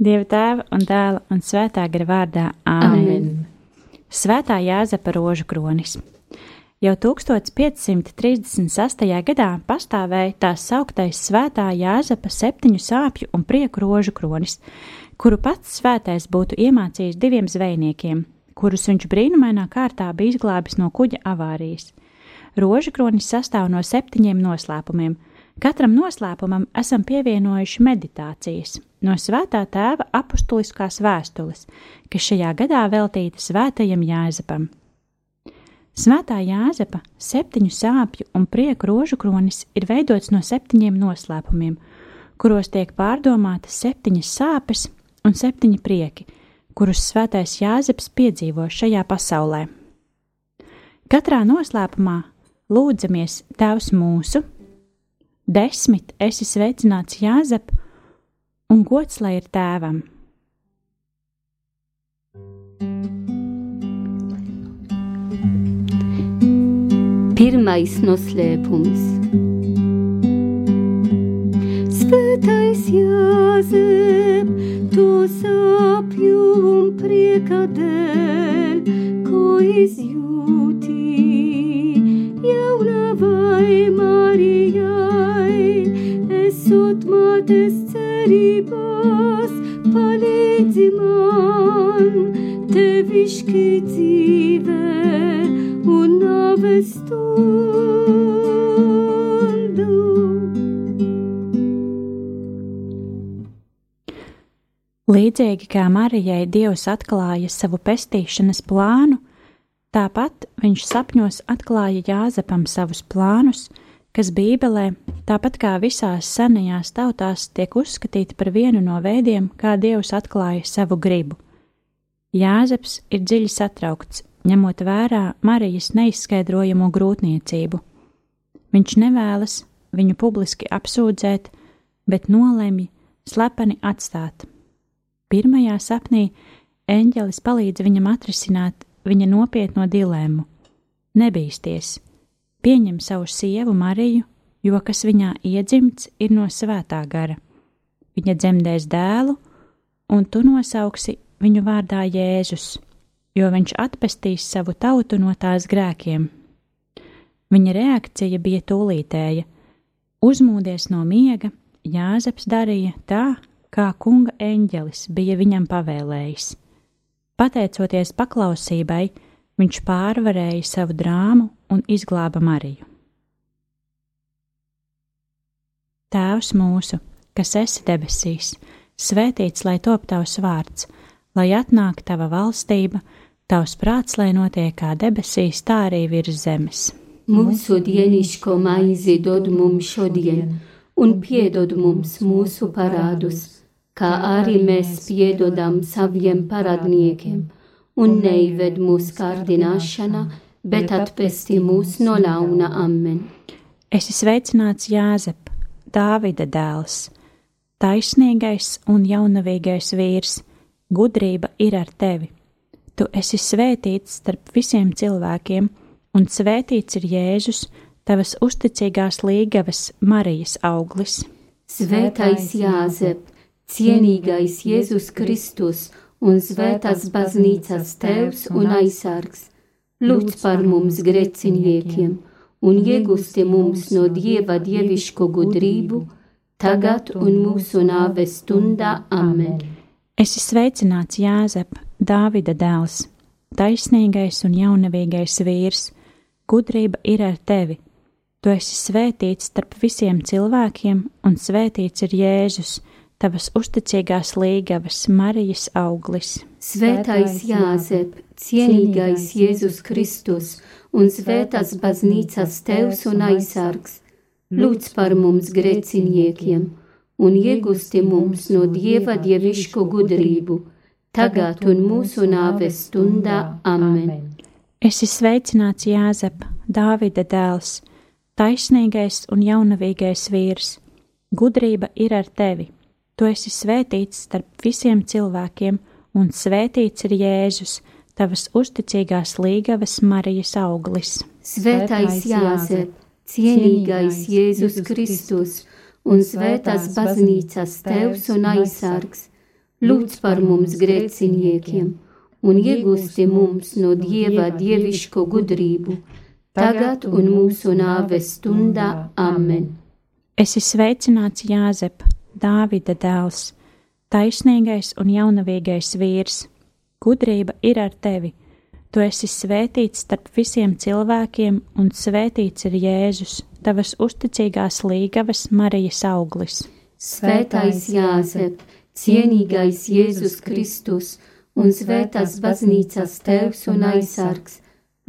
Dieva tēva un dēla un svētā gara vārdā Āmen. Svētā Jāzepa rožu kronis. Jau 1536. gadā pastāvēja tās sauktais Svētā Jāzepa septiņu sāpju un prieku rožu kronis, kuru pats svētais būtu iemācījis diviem zvejniekiem, kurus viņš brīnumainā kārtā bija izglābis no kuģa avārijas. Rožu kronis sastāv no septiņiem noslēpumiem. Katram noslēpumam esam pievienojuši meditācijas no Svētā tēva apustuliskās vēstules, kas šajā gadā veltīta Svētajam Jāzepam. Svētā Jāzepa septiņu sāpju un prieku rožu kronis ir veidots no septiņiem noslēpumiem, kuros tiek pārdomātas septiņas sāpes un septiņi prieki, kurus svētais Jāzeps piedzīvo šajā pasaulē. Katrā noslēpumā lūdzamies Tēvs mūsu, desmit esi sveicināts Jāzep, un gods lai ir tēvam. Pirmais noslēpums. Svētais Jāzep, to sāpju un prieka dēļ, ko izjūti jaunavai Marijai, esot mātes cerībās, palīdzi man, tevišķi dzīvē un nāves stundu. Līdzīgi kā Marijai Dievs atklāja savu pestīšanas plānu, tāpat viņš sapņos atklāja Jāzepam savus plānus, kas Bībelē, tāpat kā visās senajās tautās, tiek uzskatīti par vienu no veidiem, kā Dievs atklāja savu gribu. Jāzeps ir dziļi satraukts, ņemot vērā Marijas neizskaidrojamo grūtniecību. Viņš nevēlas viņu publiski apsūdzēt, bet nolemj slepeni atstāt. Pirmajā sapnī eņģelis palīdz viņam atrisināt viņa nopietno dilēmu. Nebīsties, pieņem savu sievu Mariju, jo kas viņā iedzimts ir no svētā gara. Viņa dzemdēs dēlu, un tu nosauksi viņu vārdā Jēzus jo viņš atpestīs savu tautu no tās grēkiem. Viņa reakcija bija tūlītēja. Uzmūdies no miega, Jāzeps darīja tā, kā kunga eņģelis bija viņam pavēlējis. Pateicoties paklausībai, viņš pārvarēja savu drāmu un izglāba Mariju. Tēvs mūsu, kas esi debesīs, svētīts lai top tavs vārds, lai atnāk tava valstība, Tavs prāts, lai notiek kā debesīs, tā arī virs zemes. Mūsu dienišķo maizi dod mums šodien, un piedod mums mūsu parādus, kā arī mēs piedodam saviem parādniekiem, un neived mūsu kārdināšanā, bet atpestī mūs no ļauna amen. Es esmu sveicināts Jāzep, Dāvida dēls, taisnīgais un jaunavīgais vīrs, gudrība ir ar tevi Tu esi svētīts starp visiem cilvēkiem, un svētīts ir Jēzus, tavas uzticīgās līgavas Marijas auglis. Svētais Jāzep, cienīgais Jēzus Kristus un svētās baznīcas tevs un aizsargs, lūdz par mums greciniekiem un iegusti mums no Dieva dievišķo gudrību, tagad un mūsu nāves stundā. Amen! Esi sveicināts Jāzep! Dāvida dēls, taisnīgais un jaunavīgais vīrs, gudrība ir ar tevi. Tu esi svētīts starp visiem cilvēkiem, un svētīts ir Jēzus, tavas uzticīgās līgavas Marijas auglis. Svētais Jāzep, cienīgais Jēzus Kristus un svētās baznīcas tevs un aizsargs, lūdz par mums greciniekiem un iegusti mums no Dieva dievišķo gudrību tagad un mūsu nāves stundā. Amen! Es esmu sveicināts Jāzep, Dāvida dēls, taisnīgais un jaunavīgais vīrs. Gudrība ir ar tevi. Tu esi svētīts starp visiem cilvēkiem, un svētīts ir Jēzus, tavas uzticīgās līgavas Marijas auglis. Svētais Jāzep, cienīgais Jēzus Kristus un svētās baznīcas tevs un aizsargs lūdz par mums grēciniekiem un iegūsti mums no Dieva dievišķo gudrību, tagad un mūsu nāves stundā. Amen! Es esmu sveicināts Jāzep, Dāvida dēls, taisnīgais un jaunavīgais vīrs. Gudrība ir ar tevi. Tu esi svētīts starp visiem cilvēkiem, un svētīts ir Jēzus, tavas uzticīgās līgavas Marijas auglis. Svētais Jāzep, cienīgais Jēzus Kristus! un svētās baznīcas tevs un aizsargs,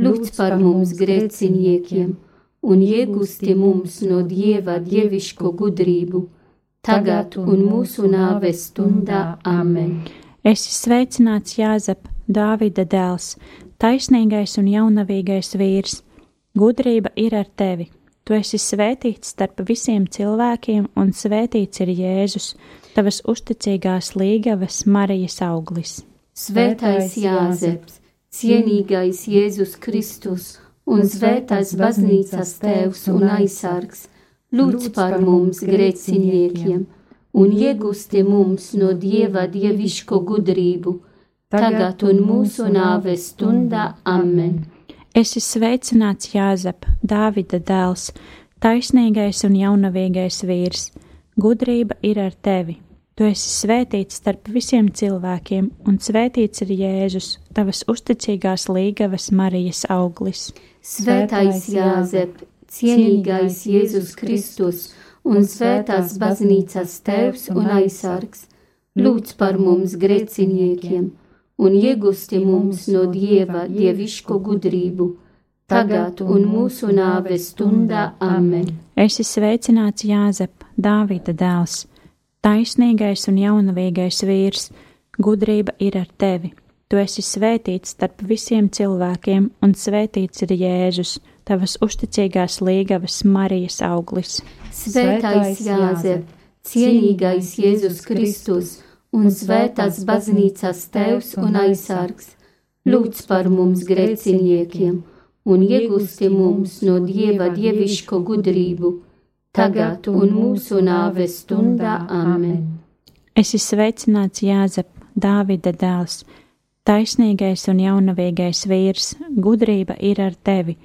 lūdz par mums grēciniekiem un iegūsti mums no Dieva dievišķo gudrību, tagad un mūsu nāves stundā. Amen! Es esmu sveicināts Jāzep, Dāvida dēls, taisnīgais un jaunavīgais vīrs. Gudrība ir ar tevi. Tu esi svētīts starp visiem cilvēkiem, un svētīts ir Jēzus, tavas uzticīgās līgavas Marijas auglis. Svētais Jāzeps, cienīgais Jēzus Kristus un svētais baznīcas tēvs un aizsargs, lūdz par mums grēciniekiem un iegūsti mums no Dieva dievišķo gudrību, tagad un mūsu nāves stundā. Amen! Es esmu sveicināts Jāzep, Dāvida dēls, taisnīgais un jaunavīgais vīrs. Gudrība ir ar tevi! Tu esi svētīts starp visiem cilvēkiem, un svētīts ir Jēzus, tavas uzticīgās līgavas Marijas auglis. Svētais Jāzep, cienīgais Jēzus Kristus un svētās baznīcas tēvs un aizsargs, lūdz par mums grēciniekiem un iegūsti mums no Dieva dievišķo gudrību, tagad un mūsu nāves stundā. Amen! Es esmu sveicināts Jāzep, Dāvida dēls! Taisnīgais un jaunavīgais vīrs, gudrība ir ar tevi. Tu esi svētīts starp visiem cilvēkiem, un svētīts ir Jēzus, tavas uzticīgās līgavas Marijas auglis. Svētais Jāzep, cienīgais Jēzus Kristus un svētās baznīcas tevs un aizsargs, lūdz par mums grēciniekiem un iegūsti mums no Dieva dievišķo gudrību tagad un mūsu nāves stundā. Amen! Es esmu sveicināts Jāzep, Dāvida dēls, taisnīgais un jaunavīgais vīrs, gudrība ir ar tevi.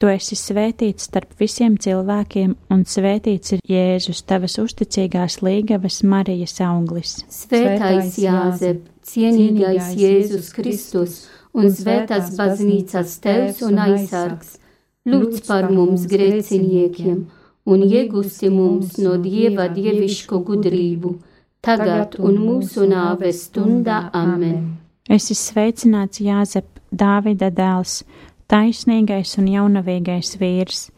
Tu esi svētīts starp visiem cilvēkiem, un svētīts ir Jēzus, tavas uzticīgās līgavas Marijas auglis. Svētais Jāzep, cienīgais Jēzus Kristus un svētās baznīcas tevs un aizsargs, lūdz par mums grēciniekiem! un iegūsi mums no Dieva dievišķo gudrību, tagad un mūsu nāves stundā. Amen! Es esmu sveicināts Jāzep, Dāvida dēls, taisnīgais un jaunavīgais vīrs.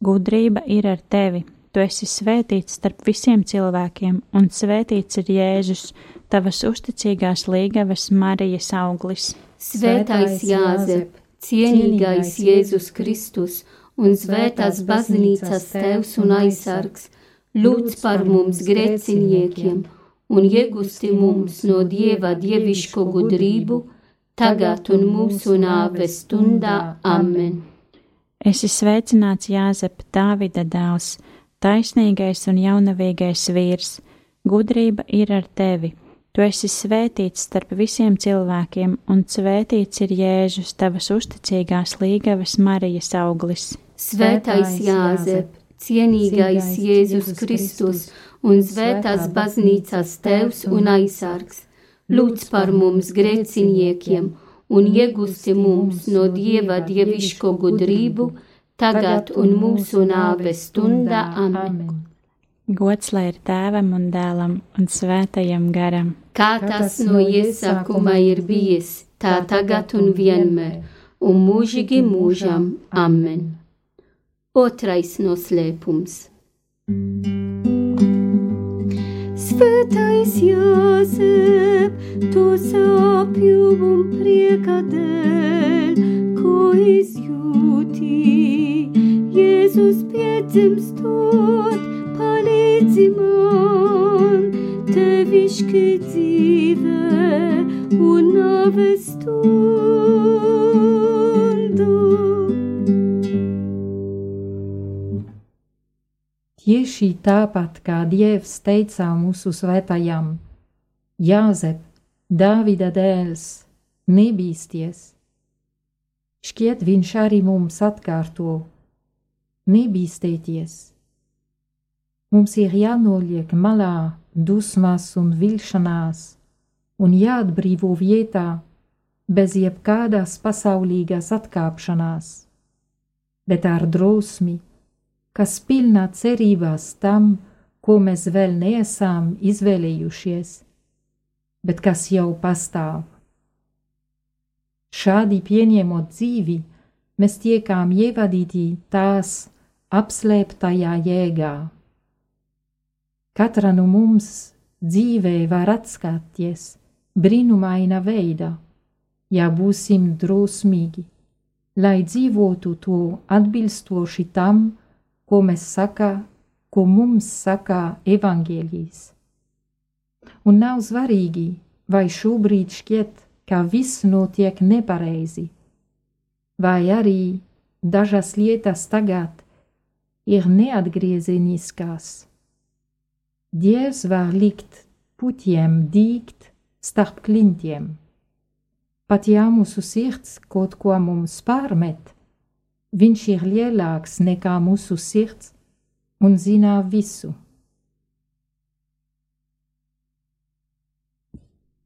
Gudrība ir ar tevi, tu esi svētīts starp visiem cilvēkiem, un svētīts ir Jēzus, tavas uzticīgās līgavas Marijas auglis. Svētais Jāzep, cienīgais Jēzus Kristus! un svētās baznīcas tevs un aizsargs, lūdz par mums grēciniekiem un iegūsti mums no Dieva dievišķo gudrību, tagad un mūsu nāves stundā. Amen! Es esmu sveicināts Jāzep, Dāvida dēls, taisnīgais un jaunavīgais vīrs, gudrība ir ar tevi Tu esi svētīts starp visiem cilvēkiem, un svētīts ir Jēzus, tavas uzticīgās līgavas Marijas auglis. Svētais Jāzep, cienīgais Jēzus Kristus un svētās baznīcas tevs un aizsargs, lūdz par mums grēciniekiem un iegūsti mums no Dieva dievišķo gudrību, tagad un mūsu nāves stundā. Amen. Gods lai ir tēvam un dēlam un svētajam garam. Kā tas no iesākuma ir bijis, tā tagad un vienmēr, un mūžīgi mūžam. Amen. Otrais noslēpums. Svētais Jāzep, tu sāpju un prieka dēļ, ko izjūti, Jēzus piedzimstot, palīdzi man, tevišķi dzīve un nāves Tieši tāpat kā Dievs teicā mūsu svētajam, Jāzep, Dāvida dēls, nebīsties! Šķiet, viņš arī mums atkārto: nebīstieties! Mums ir jānoliek malā dusmas un vilšanās, un jāatbrīvo vietā bez jebkādas pasaulīgas atkāpšanās, bet ar drosmi, kas pilna cerībās tam, ko mēs vēl neesam izvēlējušies, bet kas jau pastāv. Šādi pieņemot dzīvi, mēs tiekam ievadīti tās apslēptajā jēgā. Katra no mums dzīvē var atskatties brīnumaina veidā, ja būsim drosmīgi, lai dzīvotu to atbilstoši tam, ko mēs sakām ko mums saka evaņģēlijs. Un nav svarīgi, vai šobrīd šķiet, ka viss notiek nepareizi, vai arī dažas lietas tagad ir neatgriezeniskas. Dievs var likt puķiem dīgt starp klintiem. Pat ja mūsu sirds kaut ko mums pārmet, viņš ir lielāks nekā mūsu sirds un zina visu.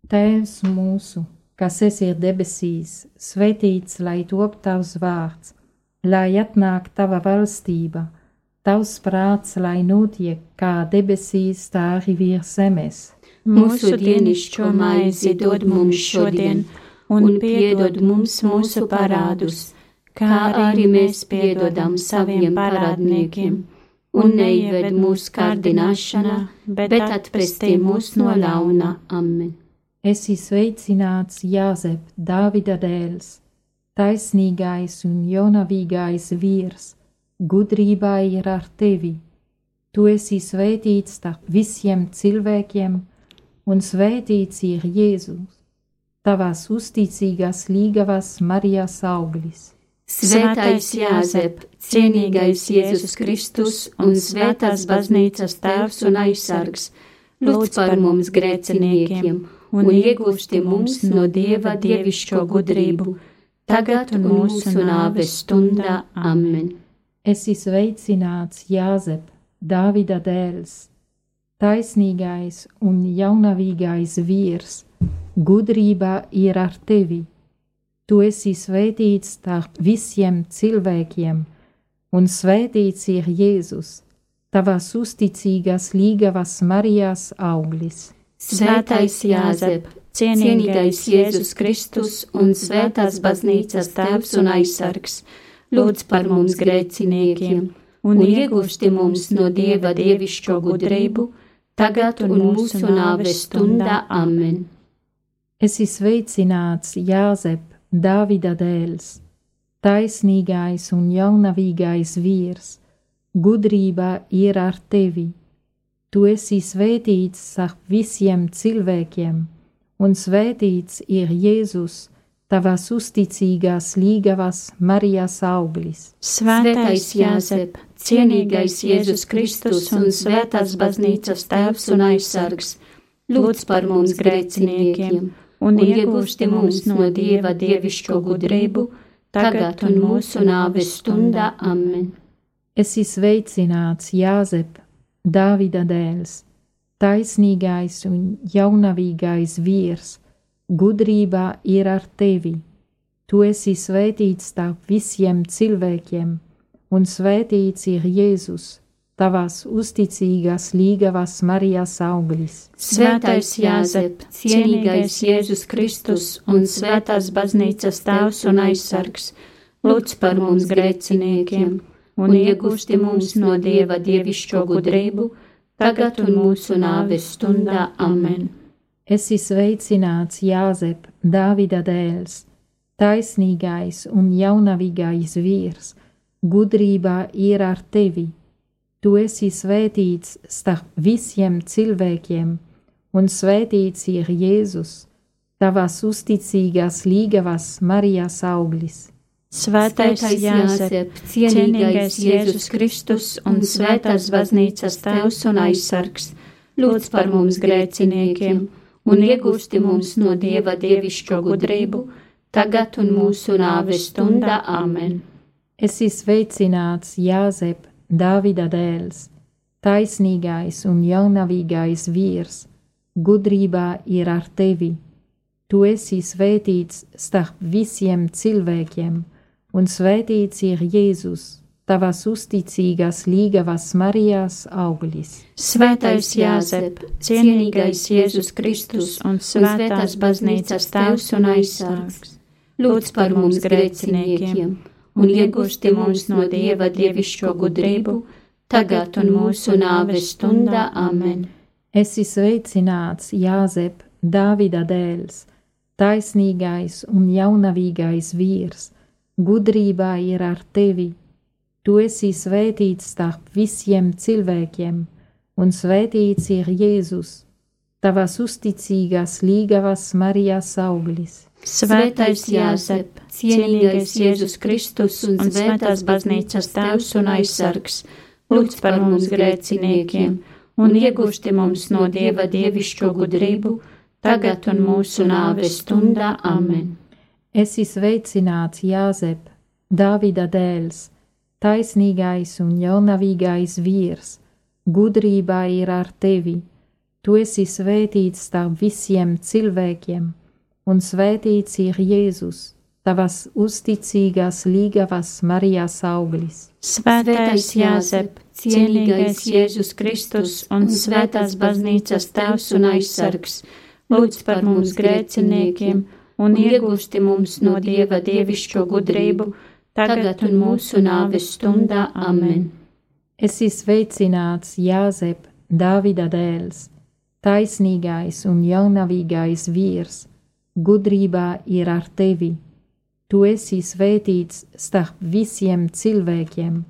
Tēvs mūsu, kas esi debesīs, svētīts lai top tavs vārds, lai atnāk tava valstība, tavs prāts, lai notiek kā debesīs, tā arī virs zemes. Mūsu dienišķo maizi dod mums šodien, un piedod mums mūsu parādus, kā arī mēs piedodam saviem parādniekiem un neieved mūsu kārdināšanā, bet atpestī mūs no ļauna. Amen. Esi sveicināts, Jāzep, Dāvida dēls, taisnīgais un jaunavīgais vīrs, gudrībā ir ar tevi. Tu esi svētīts starp visiem cilvēkiem, un svētīts ir Jēzus, tavas uzticīgās līgavas Marijas auglis. Svētais Jāzep, cienīgais Jēzus Kristus un svētās baznīcas tēvs un aizsargs, lūdz par mums grēciniekiem un iegūsti mums no Dieva dievišķo gudrību, tagad un mūsu nāves stundā. Amen. Es esmu sveicināts Jāzep, Dāvida dēls, taisnīgais un jaunavīgais vīrs, gudrība ir ar tevi Tu esi svētīts starp visiem cilvēkiem, un svētīts ir Jēzus, tavas uzticīgās līgavas Marijas auglis. Svētais Jāzep, cienīgais Jēzus Kristus un svētās baznīcas tēvs un aizsargs, lūdz par mums grēciniekiem un iegūsti mums no Dieva dievišķo gudrību, tagad un mūsu nāves stundā. Amen! Esi sveicināts, Jāzep! Dāvida dēls, taisnīgais un jaunavīgais vīrs, gudrība ir ar tevi. Tu esi svētīts starp visiem cilvēkiem, un svētīts ir Jēzus, tavas uzticīgās līgavas Marijas auglis. Svētais Jāzep, cienīgais Jēzus Kristus un svētās baznīcas tēvs un aizsargs, lūdz par mums grēciniekiem! Un iegūsti mums no Dieva dievišķo gudrību, tagad un mūsu nāves stundā. Amen. Esi sveicināts, Jāzep, Dāvida dēls, taisnīgais un jaunavīgais vīrs, gudrība ir ar tevi. Tu esi svētīts starp visiem cilvēkiem, un svētīts ir Jēzus tavās uzticīgās līgavas Marijas auglis. Svētais Jāzep, cienīgais Jēzus Kristus un svētās baznīcas tēvs un aizsargs, lūdz par mums grēciniekiem un iegūsti mums no Dieva dievišķo gudrību, tagad un mūsu nāves stundā. Amen! Esi sveicināts, Jāzep, Dāvida dēls, taisnīgais un jaunavīgais vīrs, gudrībā ir ar tevi! Tu esi svētīts starp visiem cilvēkiem, un svētīts ir Jēzus, tavas uzticīgās līgavas Marijas auglis. Svētais Jāzep, cienīgais Jēzus Kristus un svētās baznīcas tēvs un aizsargs, lūdz par mums grēciniekiem un iegūsti mums no Dieva dievišķo gudrību, tagad un mūsu nāves stundā. Amen! Es izveicināts Jāzep, Dāvida dēls, taisnīgais un jaunavīgais vīrs, gudrībā ir ar tevi. Tu esi svētīts starp visiem cilvēkiem, un svētīts ir Jēzus tavas uzticīgās līgavas Marijas auglis. Svētais Jāzep, cienīgais Jēzus Kristus un svētās baznīcas tēvs un aizsargs, lūdz par mums grēciniekiem un iegūsti mums no Dieva dievišķo gudrību, tagad un mūsu nāves stundā. Amen! Esi sveicināts, Jāzep, Dāvida dēls, taisnīgais un jaunavīgais vīrs, gudrībā ir ar tevi Tu esi svētīts starp visiem cilvēkiem, un svētīts ir Jēzus, tavas uzticīgās līgavas Marijas auglis. Svētais Jāzep, cienīgais Jēzus Kristus un svētās baznīcas tēvs un aizsargs, lūdz par mums grēciniekiem un iegūsti mums no Dieva dievišķo gudrību, tagad un mūsu nāves stundā. Amen! Esi sveicināts, Jāzep, Dāvida dēls! taisnīgais un jaunavīgais vīrs, gudrībā ir ar tevi, tu esi svētīts starp visiem cilvēkiem, un svētīts ir Jēzus, tavas uzticīgās līgavas Marijas auglis. Svētais Jāzep, cienīgais Jēzus Kristus un svētās baznīcas tēvs un aizsargs, lūdz par mums grēciniekiem un iegūsti mums no Dieva dievišķo gudrību, tagad un mūsu nāves stundā. Amen! Es izveicināts Jāzep, Dāvida dēls, taisnīgais un jaunavīgais vīrs, gudrībā ir ar tevi. Tu esi svētīts starp visiem cilvēkiem,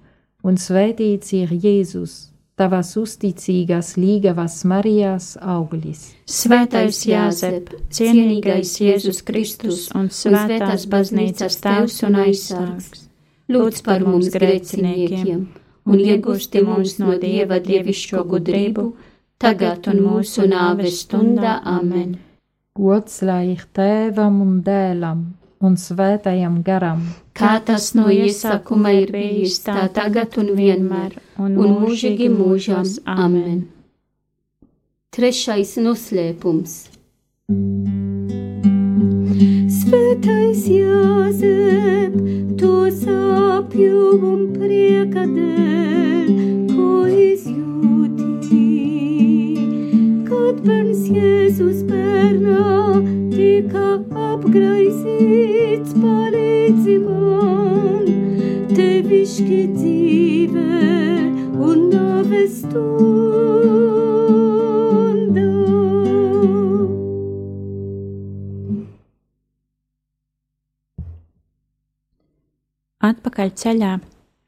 un svētīts ir Jēzus tavas uzticīgās līgavas Marijas auglis. Svētais Jāzep, cienīgais Jēzus Kristus un svētās baznīcas tēvs un aizsargs, lūdz par mums grēciniekiem un iegūsti mums no Dieva dievišķo gudrību, tagad un mūsu nāves stundā. Amen! Gods lai ir tēvam un dēlam un svētajam garam. Kā tas no iesākuma ir bijis, tā tagad un vienmēr, un, un mūžīgi mūžām. Amen. Trešais noslēpums. Svētais Jāzep, to sāpju un prieka dēļ, bērns Jēzus bērnā tika apgraizīts, palīdzi man, tevišķi dzīve un stunda. Atpakaļ ceļā,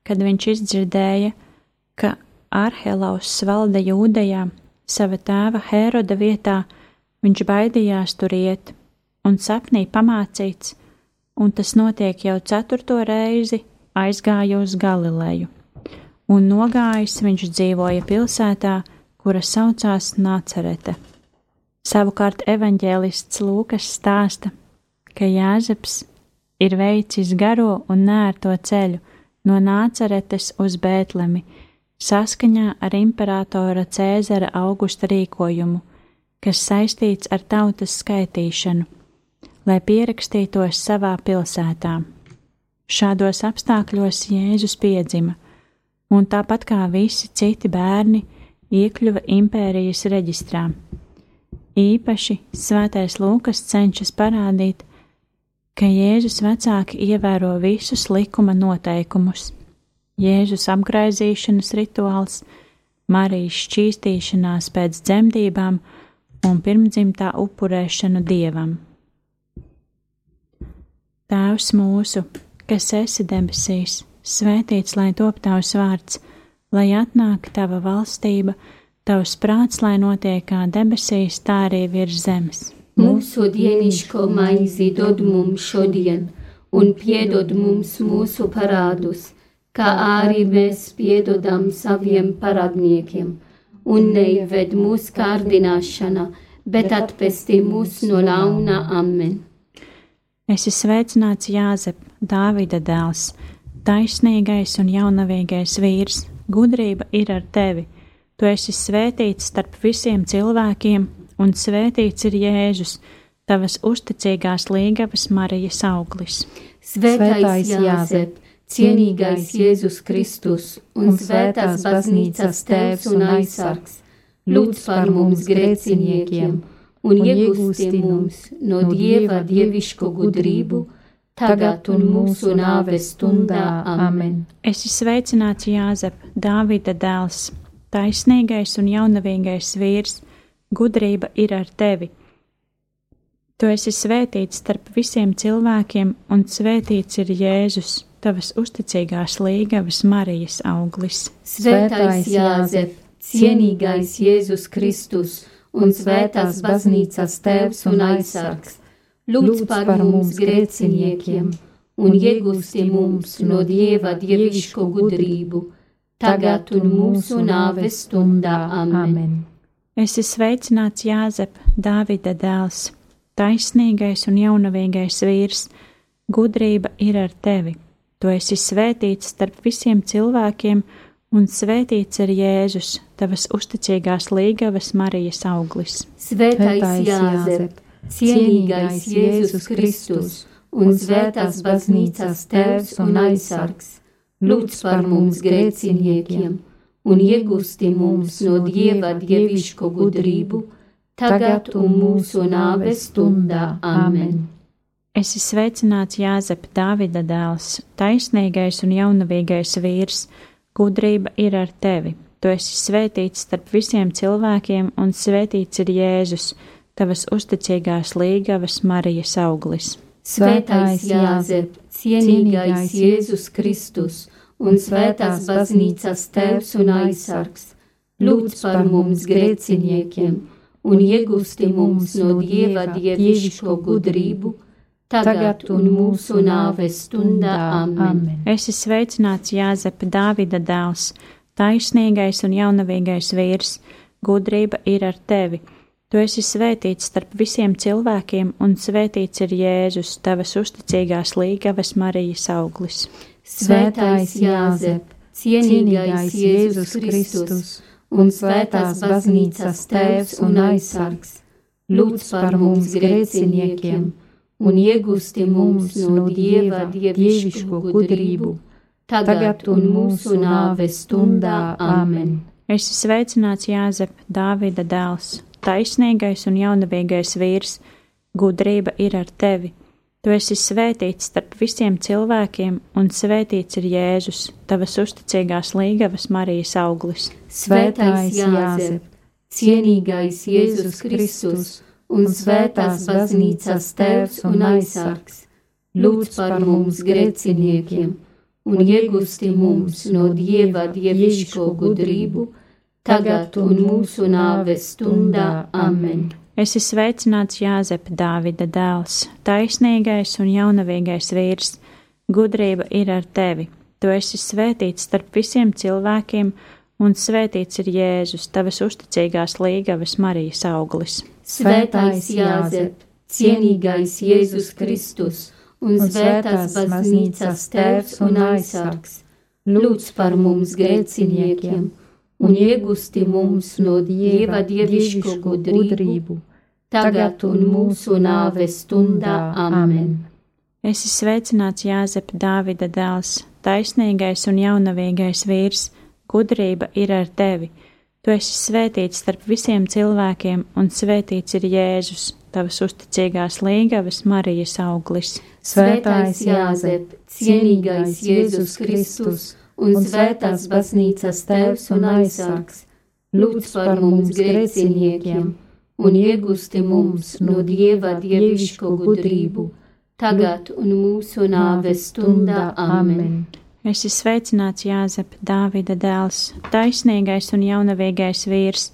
kad viņš izdzirdēja, ka Arhelaus valda Jūdejā sava tēva Heroda vietā, Viņš baidījās tur iet, un sapnī pamācīts, un tas notiek jau ceturto reizi, aizgāja uz Galileju, un nogājis viņš dzīvoja pilsētā, kura saucās Nācerete. Savukārt evaņģēlists Lūkas stāsta, ka Jāzeps ir veicis garo un nērto ceļu no Nāceretes uz Bētlemi, saskaņā ar imperatora Cēzara augusta rīkojumu – kas saistīts ar tautas skaitīšanu, lai pierakstītos savā pilsētā. Šādos apstākļos Jēzus piedzima, un tāpat kā visi citi bērni, iekļuva impērijas reģistrā. Īpaši svētais Lūkas cenšas parādīt, ka Jēzus vecāki ievēro visus likuma noteikumus. Jēzus apgraizīšanas rituāls, Marijas šķīstīšanās pēc dzemdībām un pirmdzimtā upurēšanu dievam. Tēvs mūsu, kas esi debesīs, svētīts lai top tavs vārds, lai atnāk tava valstība, tavs prāts, lai notiek kā debesīs, tā arī virs zemes. Mūsu dienišķo maizi dod mums šodien, un piedod mums mūsu parādus, kā arī mēs piedodam saviem parādniekiem un neieved mūsu kārdināšanā, bet atpestī mūs no ļauna amen. Es esmu sveicināts Jāzep, Dāvida dēls, taisnīgais un jaunavīgais vīrs, gudrība ir ar tevi. Tu esi svētīts starp visiem cilvēkiem, un svētīts ir Jēzus, tavas uzticīgās līgavas Marijas auglis. Svētais Jāzep, cienīgais Jēzus Kristus un svētās baznīcas tēvs un aizsargs, lūdz par mums grēciniekiem un iegūsti mums no Dieva dievišķo gudrību, tagad un mūsu nāves stundā. Amen. Es esmu sveicināts Jāzep, Dāvida dēls, taisnīgais un jaunavīgais vīrs, gudrība ir ar tevi. Tu esi svētīts starp visiem cilvēkiem, un svētīts ir Jēzus, tavas uzticīgās līgavas Marijas auglis. Svētais Jāzep, cienīgais Jēzus Kristus un svētās baznīcas tēvs un aizsargs, lūdz par mums grēciniekiem un iegūsti mums no Dieva dievišķo gudrību, tagad un mūsu nāves stundā. Amen. Es esmu sveicināts Jāzep, Dāvida dēls, taisnīgais un jaunavīgais vīrs, gudrība ir ar tevi. Tu esi svētīts starp visiem cilvēkiem, un svētīts ir Jēzus, tavas uzticīgās līgavas Marijas auglis. Svētais Jāzep, cienīgais Jēzus Kristus un svētās baznīcas tēvs un aizsargs, lūdz par mums grēciniekiem un iegūsti mums no Dieva dievišķo gudrību, tagad un mūsu nāves stundā. Amen. Es esmu sveicināts Jāzep, Dāvida dēls, taisnīgais un jaunavīgais vīrs, gudrība ir ar tevi. Tu esi svētīts starp visiem cilvēkiem, un svētīts ir Jēzus, tavas uzticīgās līgavas Marijas auglis. Svētais Jāzep, cienīgais Jēzus Kristus un svētās baznīcas tēvs un aizsargs, lūdz par mums grēciniekiem un iegūsti mums no Dieva dievišķo gudrību tagad un mūsu nāves stundā. Amen. Es esmu sveicināts Jāzepa Dāvida dēls, taisnīgais un jaunavīgais vīrs, gudrība ir ar tevi. Tu esi svētīts starp visiem cilvēkiem, un svētīts ir Jēzus, tavas uzticīgās līgavas Marijas auglis. Svētais Jāzep, cienīgais Jēzus Kristus un svētās baznīcas tēvs un aizsargs, lūdz par mums grēciniekiem! Un iegūsti mums no Dieva dievišķo gudrību, tagad un mūsu nāves stundā. Amen. Es esmu sveicināts Jāzep, Dāvida dēls, taisnīgais un jaunavīgais vīrs, gudrība ir ar tevi. Tu esi svētīts starp visiem cilvēkiem, un svētīts ir Jēzus, tavas uzticīgās līgavas Marijas auglis. Svētais Jāzep, cienīgais Jēzus Kristus! Un svētās baznīcas tēvs un aizsargs, lūdz par mums grēciniekiem un iegūsti mums no Dieva dievišķo gudrību, tagad un mūsu nāves stundā. Amen. Es esmu sveicināts Jāzep, Dāvida dēls, taisnīgais un jaunavīgais vīrs, gudrība ir ar tevi. Tu esi svētīts starp visiem cilvēkiem, un svētīts ir Jēzus, tavas uzticīgās līgavas Marijas auglis. Svētais Jāzep, cienīgais Jēzus Kristus un svētās baznīcas tēvs un aizsargs, lūdz par mums grēciniekiem un iegusti mums no Dieva dievišķo gudrību, tagad un mūsu nāves stundā. Amen. Es esmu sveicināts Jāzep, Dāvida dēls, taisnīgais un jaunavīgais vīrs, gudrība ir ar tevi Tu esi svētīts starp visiem cilvēkiem, un svētīts ir Jēzus, tavas uzticīgās līgavas Marijas auglis. Svētais Jāzep, cienīgais Jēzus Kristus un svētās baznīcas tēvs un aizsargs, lūdz par mums grēciniekiem un iegūsti mums no Dieva dievišķo gudrību, tagad un mūsu nāves stundā. Amen. Es esmu sveicināts Jāzep, Dāvida dēls, taisnīgais un jaunavīgais vīrs,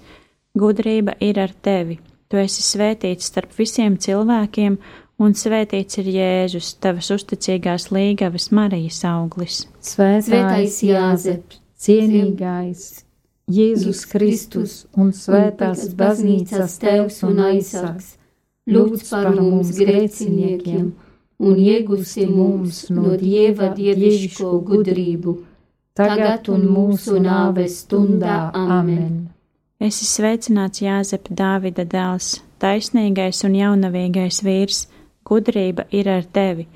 gudrība ir ar tevi. Tu esi svētīts starp visiem cilvēkiem, un svētīts ir Jēzus, tavas uzticīgās līgavas Marijas auglis. Svētais Jāzep, cienīgais, Jēzus Kristus un svētās baznīcas tevs un aizsargs, lūdz par mums grēciniekiem un iegusi mums no Dieva dievišķo gudrību, tagad un mūsu nāves stundā. Amen! Es esmu sveicināts Jāzep Dāvida dēls, taisnīgais un jaunavīgais vīrs, gudrība ir ar tevi!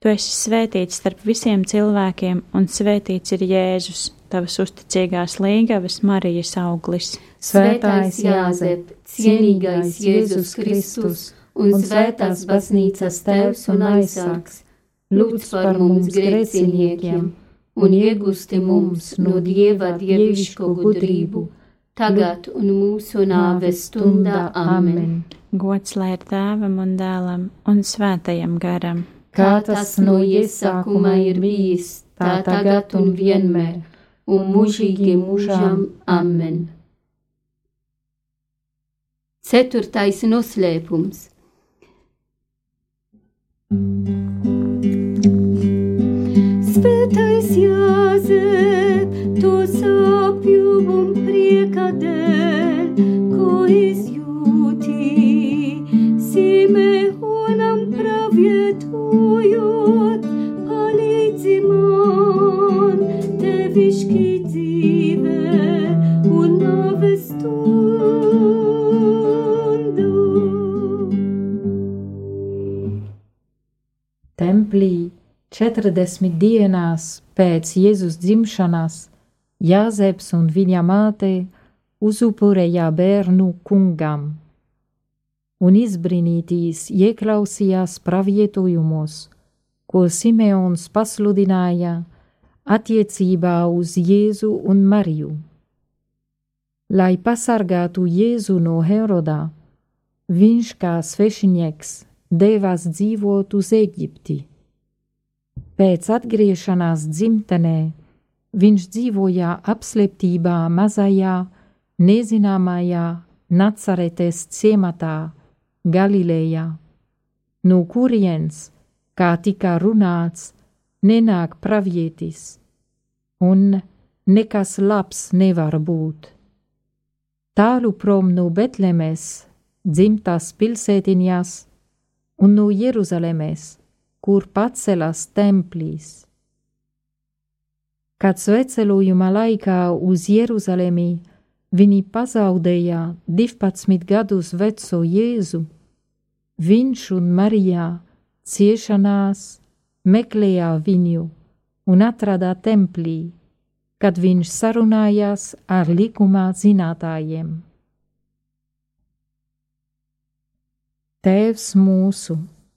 Tu esi svētīts starp visiem cilvēkiem, un svētīts ir Jēzus, tavas uzticīgās līgavas Marijas auglis. Svētais Jāzep, cienīgais Jēzus Kristus un svētās baznīcas tēvs un aizsargs, lūdz par mums grēciniekiem un iegusti mums no Dieva dievišķo gudrību, tagad un mūsu nāves stundā. Amen! Gods lai ir tēvam un dēlam un svētajam garam! kā tas no iesākuma ir bijis, tā tagad un vienmēr, un mūžīgi mūžam. Amen. Ceturtais noslēpums. Svētais Jāzep, to sāpju un prieka dēļ, ko izjūti, Simeonam pravietu dzīvojot, palīdzi man, tevišķi 40 dienās pēc Jēzus dzimšanas Jāzeps un viņa māte uzupurēja bērnu kungam un izbrīnītīs ieklausījās pravietojumos, ko Simeons pasludināja attiecībā uz Jēzu un Mariju. Lai pasargātu Jēzu no Herodā, viņš kā svešinieks devās dzīvot uz Eģipti. Pēc atgriešanās dzimtenē viņš dzīvoja apslēptībā mazajā, nezināmajā Nacaretes ciematā, Galilejā, no kurienes, kā tika runāts, nenāk pravietis, un nekas labs nevar būt. Tālu prom no Betlemes, dzimtas pilsētiņās, un no Jeruzalemes, kur pacelas templīs. Kad svecelojuma laikā uz Jeruzalemi viņi pazaudēja 12 gadus veco Jēzu, Viņš un Marijā ciešanās meklēja viņu un atrada templī, kad viņš sarunājās ar likumā zinātājiem. Tēvs mūsu,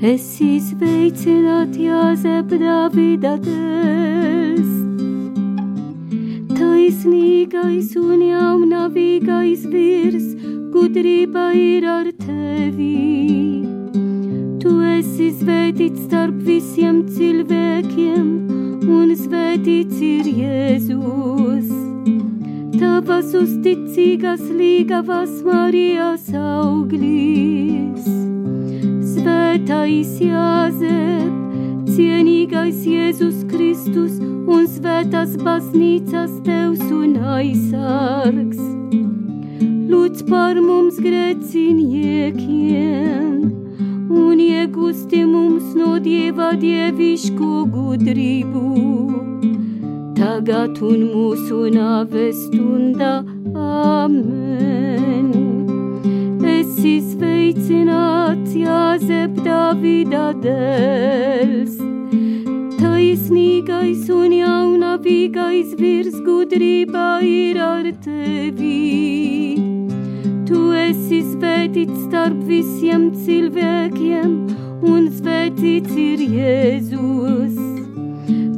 Es izveicinātu Jāzep Davida dēls, taisnīgais un jaunavīgais virs, gudrība ir ar tevi. Tu esi svētīts starp visiem cilvēkiem, un svētīts ir Jēzus. Tavas uzticīgas līgavas Marijas auglis. Svētais Jāzep, cienīgais Jēzus Kristus un svētās baznīcas tevs un aizsargs lūdz par mums grēciniekiem un iegūsti mums no Dieva dievišķo gudrību. Tagad un mūsu nāves stundā, amen. Esi sveicināts, Jāzep Davida dēls, taisnīgais un jaunavīgais virs gudrībā ir ar tevi Tu esi svētīts starp visiem cilvēkiem, un svētīts ir Jēzus.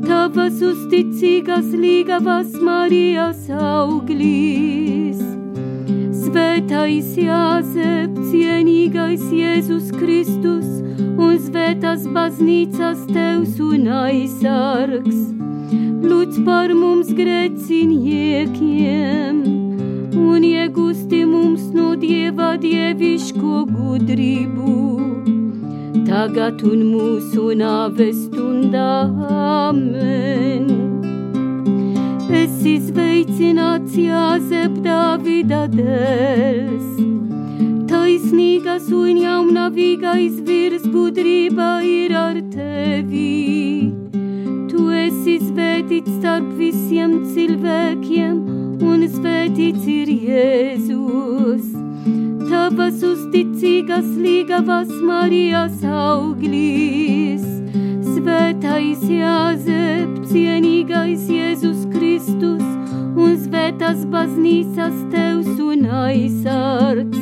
Tavas uzticīgas līgavas Marijas auglis. Svētais Jāzep, cienīgais Jēzus Kristus un svētās baznīcas tevs un aizsargs. Lūdz par mums grēciniekiem un iegūsti mums no Dieva dieviško gudrību tagad un mūsu nāves stundā. Amen. Es izveicināts Jāzep Dāvida dēls, taisnīgas un jaunavīgais virs gudrība ir ar tevi. Tu esi svētīts starp visiem cilvēkiem, un svētīts ir Jēzus tavas uzticīgas līgavas Marijas auglis. Svētais Jāzep, cienīgais Jēzus Kristus un svētās baznīcas tevs un aizsargs.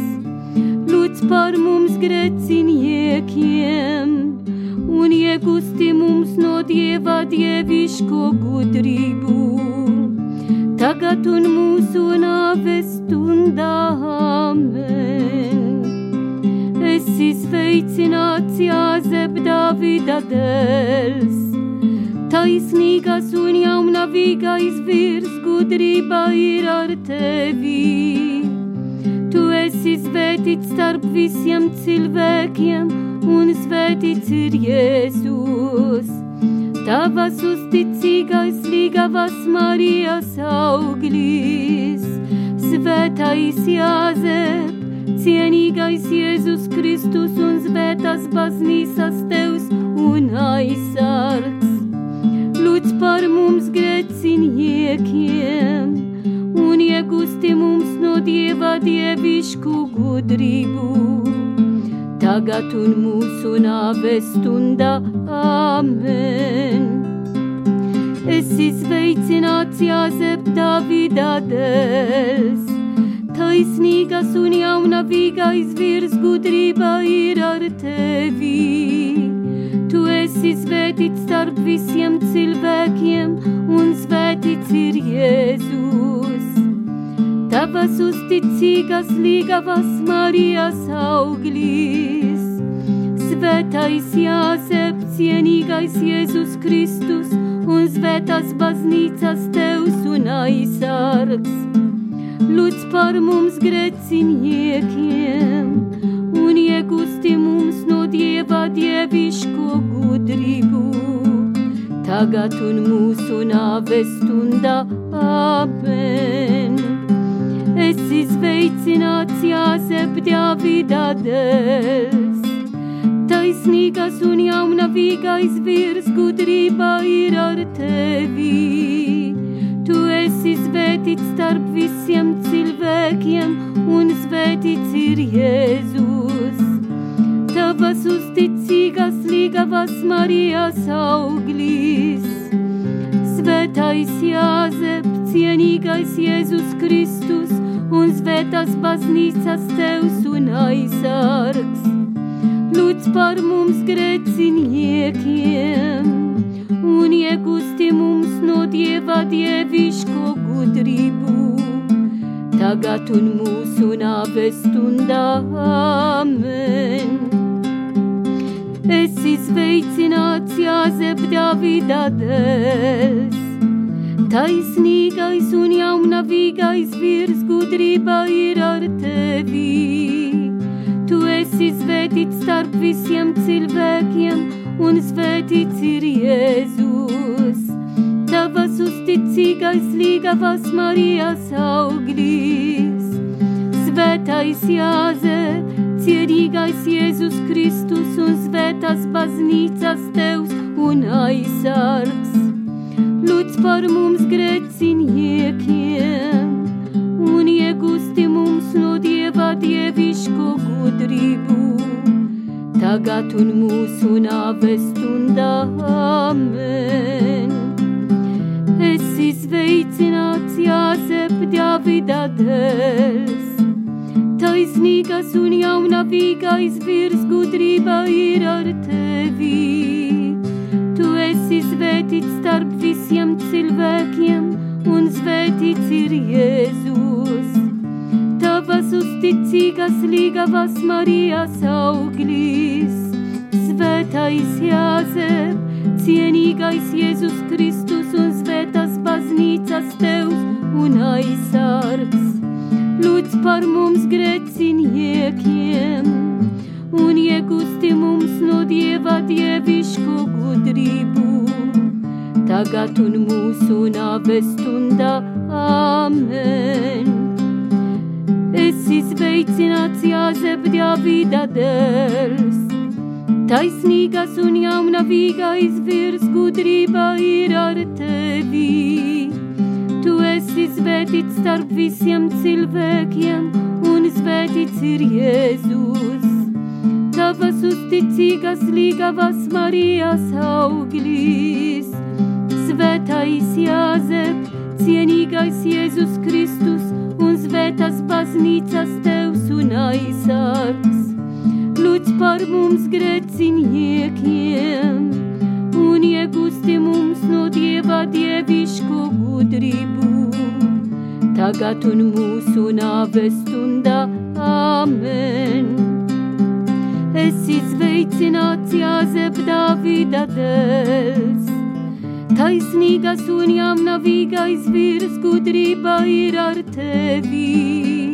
Lūdz par mums greciniekiem un iegūsti mums no Dieva dieviško gudrību tagad un mūsu nāves stundā. Amen. Es izveicināts Jāzep Davida dēls, taisnīgas un jaunavīgais virs gudrība ir ar tevi. Tu esi svētīts starp visiem cilvēkiem, un svētīts ir Jēzus. Tavas uzticīgais līgavas Marijas auglis, svētais Jāzep, cienīgais Jēzus Kristus un svētas baznīcas tevs un aizsargs. Lūdz par mums grēciniekiem un iegūsti mums no Dieva dievišku gudrību tagad un mūsu nāves stundā. Amen. Es izveicināts Jāzep Davida dēls, taisnīgas un jaunavīgais virs gudrība ir ar tevi. Tu esi svētīts starp visiem cilvēkiem, un svētīts ir Jēzus. Tavas uzticīgas līgavas Marijas auglis. Svētais Jāzep, cienīgais Jēzus Kristus un svētās baznīcas tevs un aizsargs. Lūdz par mums greciniekiem un iegūsti mums no Dieva dieviško gudrību. Tagad un mūsu nāves stundā. Amen. Es izveicināts Jāzep Dāvida dēls. Taisnīgas un jaunavīgais virs gudrība ir ar tevi. Tu esi svētīts starp visiem cilvēkiem, un svētīts ir Jēzus. Tavas uzticīgas līgavas Marijas auglis. Svētais Jāzep, cienīgais Jēzus Kristus, un svētās baznīcas tevs un aizsargs. Lūdz par mums grēciniekiem un iegūsti mums no Dieva dieviško gudrību. Tagad un mūsu nāves stundā. Amen. Es izveicināts Jāzep Davida dēls taisnīgais un jaunavīgais virs gudrība ir ar tevi. Tu esi svētīts starp visiem cilvēkiem, un svētīts ir Jēzus. Tavas uzticīgais līgavas Marijas auglis. Svētais Jāze, cienīgais Jēzus Kristus un svētās baznīcas tevs un aizsargs lūdz par mums grēciniekiem un iegūsti mums no Dieva dieviško gudrību tagad un mūsu nāves stundā. Amen. Esi sveicināts, Jāzep, Davida dēls. Taisnīgas un jaunavīgais virs gudrība ir ar tevi. Tu esi svētīts starp visiem cilvēkiem un svētīts ir Jēzus. Tavas uzticīgas līgavas Marijas auglis, svētais Jāzep, cienīgais Jēzus Kristus un svētas baznīcas tevs un aizsargs. Lūdz par mums grēciniekiem un iegusti mums no Dieva dievišķo gudrību. Tagad un mūsu nāves stundā, amen. Es izveicināts Jāzep Dāvida dēls, taisnīgas un jaunavīgais virs gudrība ir ar tevi. Tu esi svētīts starp visiem cilvēkiem, un svētīts ir Jēzus. Tavas uzticīgas līgavas Marijas auglis, svētais Jāzep, cienīgais Jēzus Kristus svētas baznīcas tevs un aizsargs. Lūdz par mums grēciniekiem un iegūsti mums no Dieva dievišķo gudrību. Tagad un mūsu nāves stundā, amen. Es izveicināts Jāzep Dāvida dēls, taisnīgas un jaunavīgais virs gudrība ir ar tevi.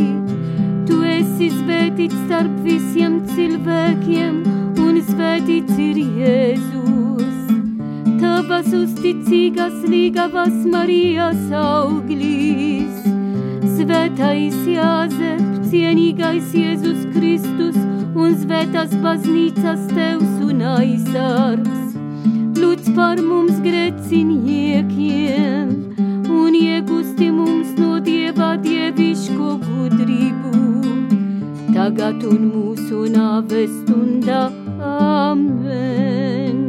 Tu esi svētīts starp visiem cilvēkiem, un svētīts ir Jēzus. Tavas uzticīgas līgavas Marijas auglis, svētais Jāzep, cienīgais Jēzus Kristus un svētās baznīcas tevs un aizsargs. Lūdz par mums grēciniekiem un iegūsti mums no Dieva dievišķo gudrību. Tagad un mūsu nāves stundā, amen.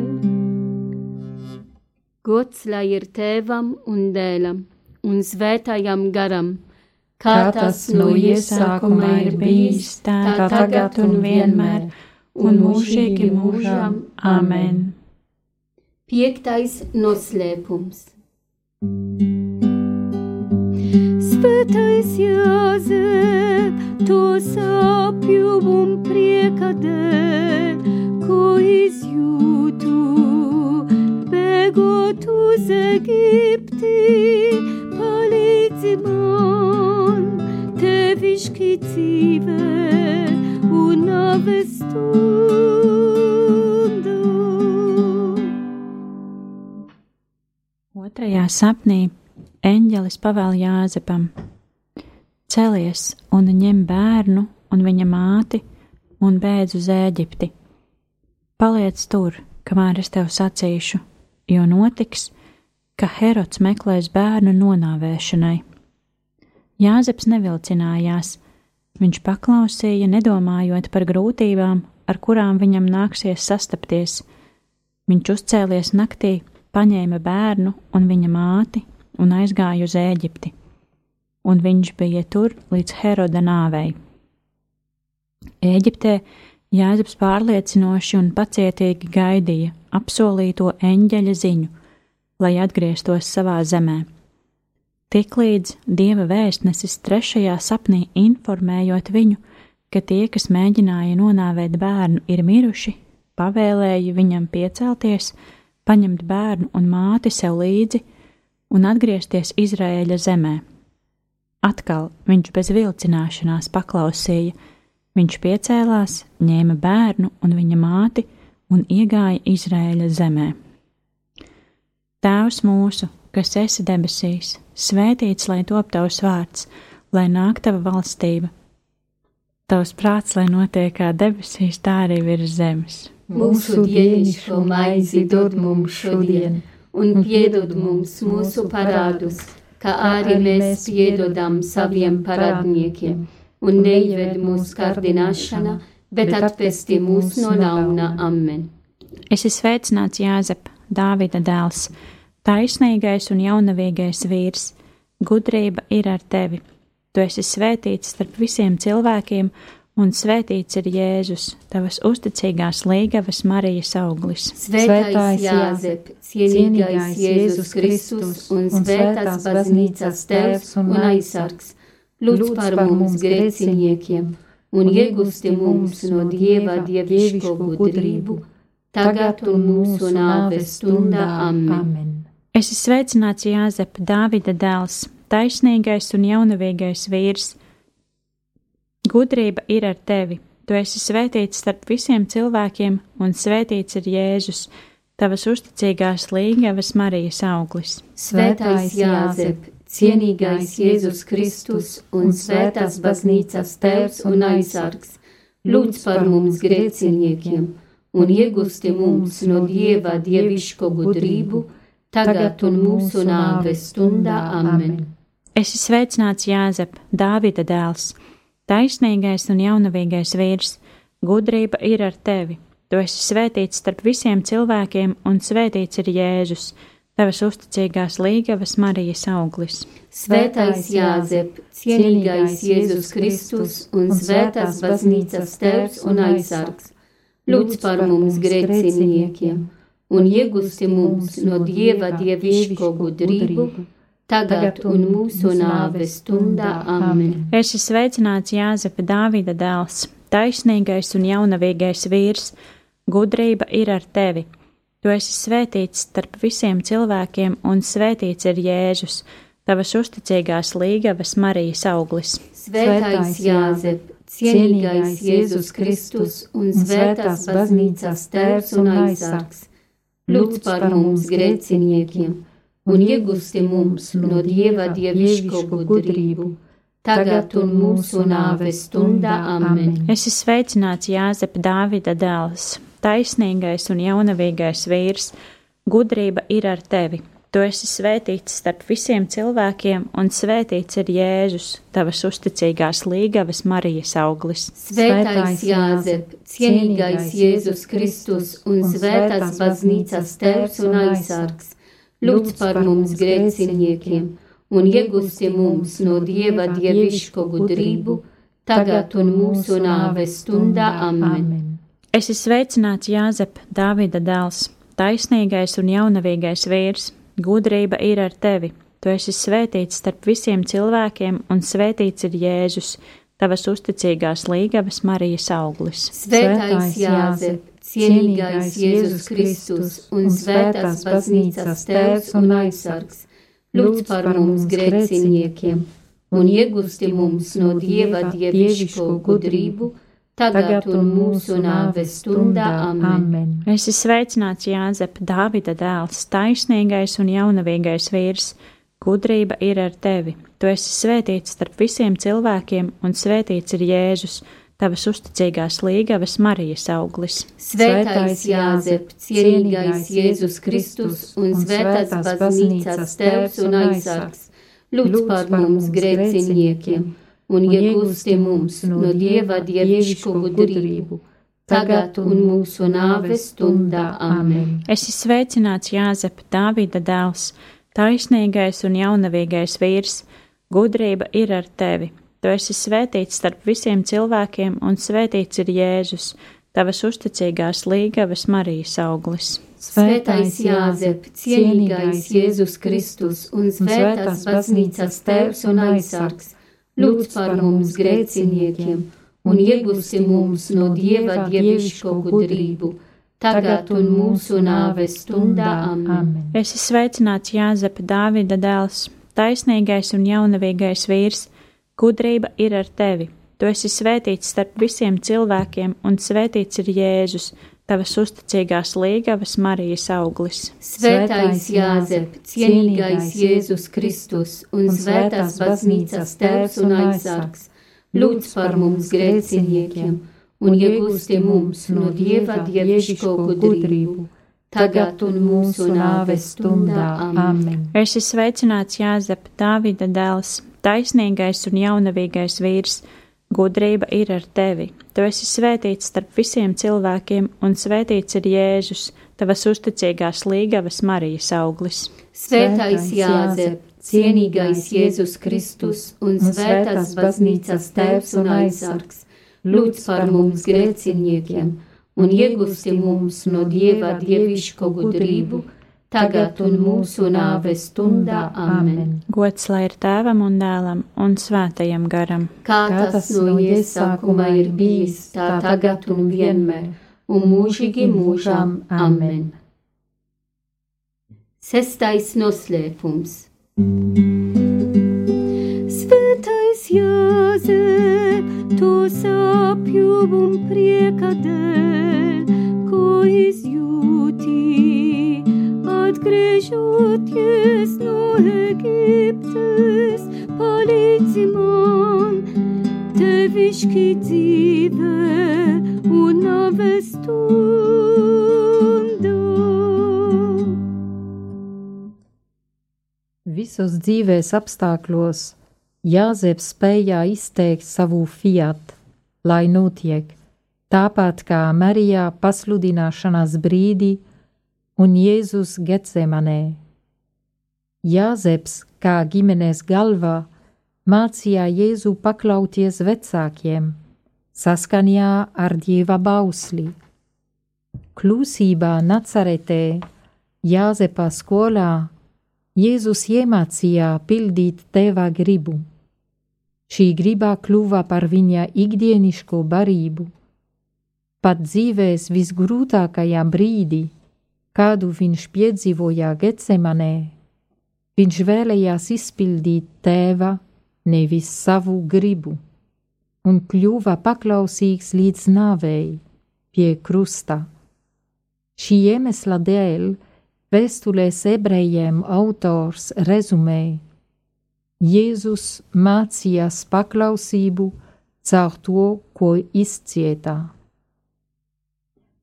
Gods lai ir tēvam un dēlam un svētājam garam, kā tas no iesākuma ir bijis, tā tagad un vienmēr, un mūžīgi mūžam. Amen. Piektais noslēpums. Svētais Jāzep, to sāpju un prieka dēļ, ko izjūtu, bēgot uz Egipti, palīdzi man, tevišķi dzīvē un nāves Otrajā sapnī eņģelis pavēl Jāzepam: Celies un ņem bērnu un viņa māti un bēdz uz Ēģipti. Paliec tur, kamēr es tev sacīšu, jo notiks, ka Herods meklēs bērnu nonāvēšanai. Jāzeps nevilcinājās, viņš paklausīja, nedomājot par grūtībām, ar kurām viņam nāksies sastapties. Viņš uzcēlies naktī, paņēma bērnu un viņa māti un aizgāja uz Ēģipti, un viņš bija tur līdz Heroda nāvei. Ēģiptē Jāzeps pārliecinoši un pacietīgi gaidīja apsolīto eņģeļa ziņu, lai atgrieztos savā zemē. Tiklīdz dieva vēstnesis trešajā sapnī informējot viņu, ka tie, kas mēģināja nonāvēt bērnu, ir miruši, pavēlēja viņam piecelties, paņemt bērnu un māti sev līdzi un atgriezties Izraēļa zemē. Atkal viņš bez vilcināšanās paklausīja, viņš piecēlās, ņēma bērnu un viņa māti un iegāja Izraēļa zemē. Tēvs mūsu, kas esi debesīs, svētīts lai top tavs vārds, lai nāk tava valstība. Tavs prāts, lai notiek kā debesīs, tā arī virs zemes. Mūsu dienascho maizi dod mums šodien, un piedod mums mūsu parādus, kā arī mēs piedodam saviem parādniekiem, un neieved mūsu kārdināšanā, bet atpestī mūs no ļauna. Amen. Es esmu sveicināts Jāzep, Dāvida dēls, taisnīgais un jaunavīgais vīrs. Gudrība ir ar tevi. Tu esi svētīts starp visiem cilvēkiem, un svētīts ir Jēzus, tavas uzticīgās līgavas Marijas auglis. Svētais Jāzep, cienīgais Jēzus Kristus un svētās baznīcas tēvs un aizsargs, lūdz par mums grēciniekiem un iegusti mums no Dieva dievišķo gudrību, tagad un mūsu nāves stundā. Amen. Es esmu sveicināts Jāzep, Dāvida dēls, taisnīgais un jaunavīgais vīrs. Gudrība ir ar tevi. Tu esi svētīts starp visiem cilvēkiem, un svētīts ir Jēzus, tavas uzticīgās līgavas Marijas auglis. Svētais Jāzep, cienīgais Jēzus Kristus un svētās baznīcas tēvs un aizsargs, lūdz par mums grēciniekiem un iegusti mums no Dieva dievišķo gudrību, tagad un mūsu nāves stundā. Amen. Es esmu sveicināts Jāzep, Dāvida dēls, taisnīgais un jaunavīgais vīrs, gudrība ir ar tevi. Tu esi svētīts starp visiem cilvēkiem, un svētīts ir Jēzus, tavas uzticīgās līgavas Marijas auglis. Svētais Jāzep, cienīgais Jēzus Kristus un svētās baznīcas tēvs un aizsargs, lūdz par mums grēciniekiem un iegusti mums no Dieva dievišķo gudrību, tagad un mūsu nāves stundā. Amen. Es esmu sveicināts Jāzepa Dāvida dēls, taisnīgais un jaunavīgais vīrs, gudrība ir ar tevi. Tu esi svētīts starp visiem cilvēkiem, un svētīts ir Jēzus, tavas uzticīgās līgavas Marijas auglis. Svētais Jāzep, cienīgais Jēzus Kristus un svētās baznīcas tēvs un aizsargs lūdz par mums grēciniekiem un iegusti mums no Dieva dievišķo gudrību, tagad un mūsu nāves stundā. Amen. Es esmu sveicināts Jāzep Dāvida dēls, taisnīgais un jaunavīgais vīrs, gudrība ir ar tevi Tu esi svētīts starp visiem cilvēkiem, un svētīts ir Jēzus, tavas uzticīgās līgavas Marijas auglis. Svētais Jāzep, cienīgais Jēzus Kristus un svētās baznīcas tēvs un aizsargs, lūdz par mums grēciniekiem un iegusti mums no Dieva dievišķo gudrību, tagad un mūsu nāves stundā. Amen. Es esmu sveicināts Jāzep, Dāvida dēls, taisnīgais un jaunavīgais vīrs Gudrība ir ar tevi. Tu esi svētīts starp visiem cilvēkiem, un svētīts ir Jēzus, tavas uzticīgās līgavas Marijas auglis. Svētais Jāzep, cienīgais Jēzus Kristus un svētās baznīcas tēvs un aizsargs, lūdz par mums grēciniekiem un iegusti mums no Dieva dievišķo gudrību, tagad un mūsu nāves stundā. Amen. Es esmu sveicināts Jāzep, Dāvida dēls, taisnīgais un jaunavīgais vīrs. Gudrība ir ar tevi. Tu esi svētīts starp visiem cilvēkiem, un svētīts ir Jēzus, tavas uzticīgās līgavas Marijas auglis. Svētais Jāzep, cienīgais Jēzus Kristus un svētās baznīcas tēvs un aizsargs, lūdz par mums grēciniekiem un iegūsti mums no Dieva dievišķu gudrību, tagad un mūsu nāves stundā. Amen. Es esmu sveicināts Jāzep, Dāvida dēls, taisnīgais un jaunavīgais vīrs, gudrība ir ar tevi. Tu esi svētīts starp visiem cilvēkiem, un svētīts ir Jēzus, tavas uzticīgās līgavas Marijas auglis. Svētais Jāzep, cienīgais Jēzus Kristus un svētās baznīcas tēvs un aizsargs, lūdz par mums grēciniekiem un iegusi mums no Dieva dievišķo gudrību, tagad un mūsu nāves stundā. Amen. Es esmu sveicināts Jāzepa Dāvida dēls, taisnīgais un jaunavīgais vīrs, gudrība ir ar tevi. Tu esi svētīts starp visiem cilvēkiem, un svētīts ir Jēzus, tavas uzticīgās līgavas Marijas auglis. Svētais Jāzep, cienīgais Jēzus Kristus un svētās baznīcas tēvs un aizsargs, lūdz par mums grēciniekiem un iegūsti mums no Dieva dievišķo gudrību. Tagad un mūsu nāves stundā. Amen. Es esmu sveicināts Jāzep, Dāvida dēls, taisnīgais un jaunavīgais vīrs Gudrība ir ar tevi. Tu esi svētīts starp visiem cilvēkiem, un svētīts ir Jēzus, tavas uzticīgās līgavas Marijas auglis. Svētais Jāzep, cienīgais Jēzus Kristus un svētās baznīcas tēvs un aizsargs, lūdz par mums grēciniekiem un iegusti mums no Dieva dievišķo gudrību, tagad un mūsu nāves stundā. Amen. Gods lai ir tēvam un dēlam un svētajam garam. Kā tas no iesākuma ir bijis, tā tagad un vienmēr, un mūžīgi mūžām. Amen. Sestais noslēpums. Svētais Jāzep, to sapju un prieka dēļ, ko izjūti, atgriežoties no Egiptes, palīdzi man, tevišķi dzīve un avestundā. Visos dzīves apstākļos Jāzep spējā izteikt savu fiat, lai notiek, tāpat kā Marijā pasludināšanas brīdī un Jēzus Getsemanē. Jāzeps, kā ģimenes galva, mācīja Jēzu paklauties vecākiem, saskaņā ar Dieva bausli. Klusībā Nacaretē, Jāzepa skolā, Jēzus iemācīja pildīt teva gribu. Šī griba kļuva par viņa ikdienišķo barību. Pat dzīvēs visgrūtākajā brīdī, kādu viņš piedzīvoja Getsemanē, viņš vēlējās izpildīt tēva, nevis savu gribu, un kļuva paklausīgs līdz nāvei pie krusta. Šī iemesla dēļ Vēstulēs ebrejiem autors rezumē: Jēzus mācījās paklausību caur to, ko izcietā.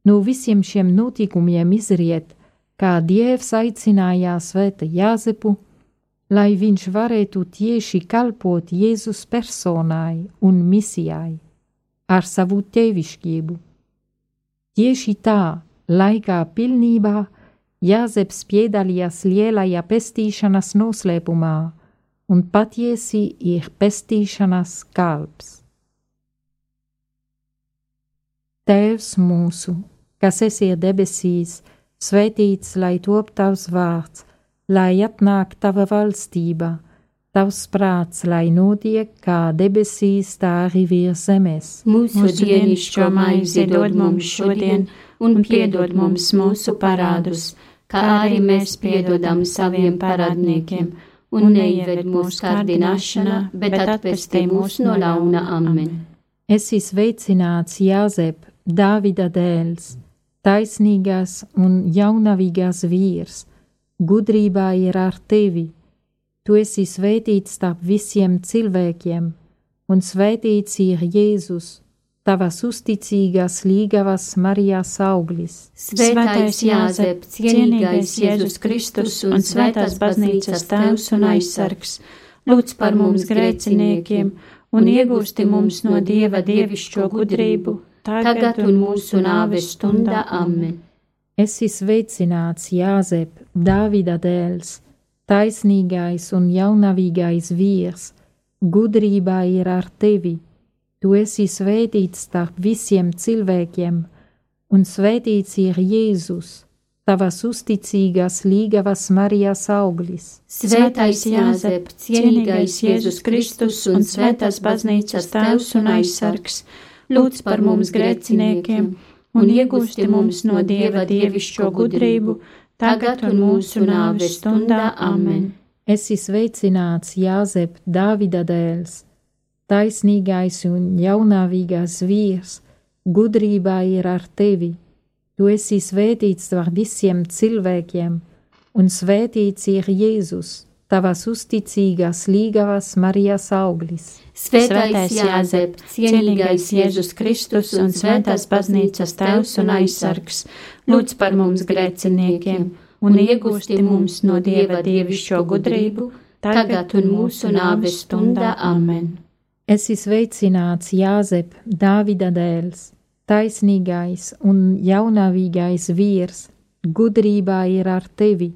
No visiem šiem notikumiem izriet, kā Dievs aicināja svēta Jāzepu, lai viņš varētu tieši kalpot Jēzus personai un misijai ar savu tevišķību. Tieši tā, laikā pilnībā, Jāzeps piedalījās lielajā pestīšanas noslēpumā, un patiesi ir pestīšanas kalps. Tēvs mūsu, kas esi debesīs, svētīts lai top tavs vārds, lai atnāk tava valstība, tavs prāts, lai notiek kā debesīs, tā arī virs zemes. Mūsu dienišķo maizi dod mums šodien, un piedod mums mūsu parādus kā arī mēs piedodam saviem parādniekiem, un neieved mūsu kārdināšanā, bet atpestī mūs no ļauna. Amen. Esi sveicināts, Jāzep, Dāvida dēls, taisnīgās un jaunavīgās vīrs, gudrībā ir ar tevi. Tu esi svētīts starp visiem cilvēkiem, un svētīts ir Jēzus tavas uzticīgās līgavas Marijas auglis. Svētais Jāzep, cienīgais Jēzus Kristus un svētās baznīcas tēvs un aizsargs, lūdz par mums grēciniekiem un iegūsti mums no Dieva dievišķo gudrību, tagad un mūsu nāves stundā. Amen. Esi sveicināts, Jāzep, Dāvida dēls, taisnīgais un jaunavīgais vīrs, gudrībā ir ar tevi Tu esi svētīts starp visiem cilvēkiem, un svētīts ir Jēzus, tavas uzticīgās līgavas Marijas auglis. Svētais Jāzep, cienīgais Jēzus Kristus un svētās baznīcas tēvs un aizsargs, lūdz par mums grēciniekiem un iegūsti mums no Dieva dievišķo gudrību, tagad un mūsu nāves stundā. Amen! Esi sveicināts Jāzep, Dāvida dēls! taisnīgais un jaunāvīgais vīrs, gudrībā ir ar tevi. Tu esi svētīts ar visiem cilvēkiem, un svētīts ir Jēzus, tavas uzticīgās līgavas Marijas auglis. Svētais Jāzep, cienīgais Jēzus Kristus un svētās baznīcas tevs un aizsargs, lūdz par mums grēciniekiem un iegūsti mums no Dieva dievišķo gudrību, tagad un mūsu nāves stundā. Amen. Esi sveicināts, Jāzep, Dāvida dēls, taisnīgais un jaunavīgais vīrs, gudrībā ir ar tevi,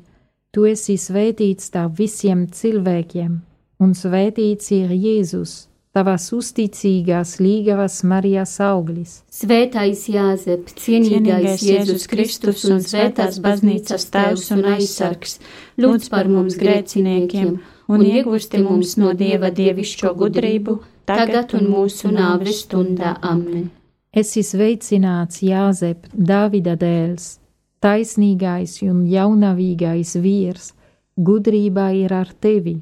tu esi svētīts tā visiem cilvēkiem, un svētīts ir Jēzus, tavas uzticīgās līgavas Marijas auglis. Svētais Jāzep, cienīgais Jēzus Kristus un svētās baznīcas tēvs un aizsargs, lūdz par mums grēciniekiem un iegūsti mums no Dieva dievišķo gudrību, tagad un mūsu nāves stundā. Amen. Esi sveicināts, Jāzep, Dāvida dēls, taisnīgais un jaunavīgais vīrs, gudrībā ir ar tevi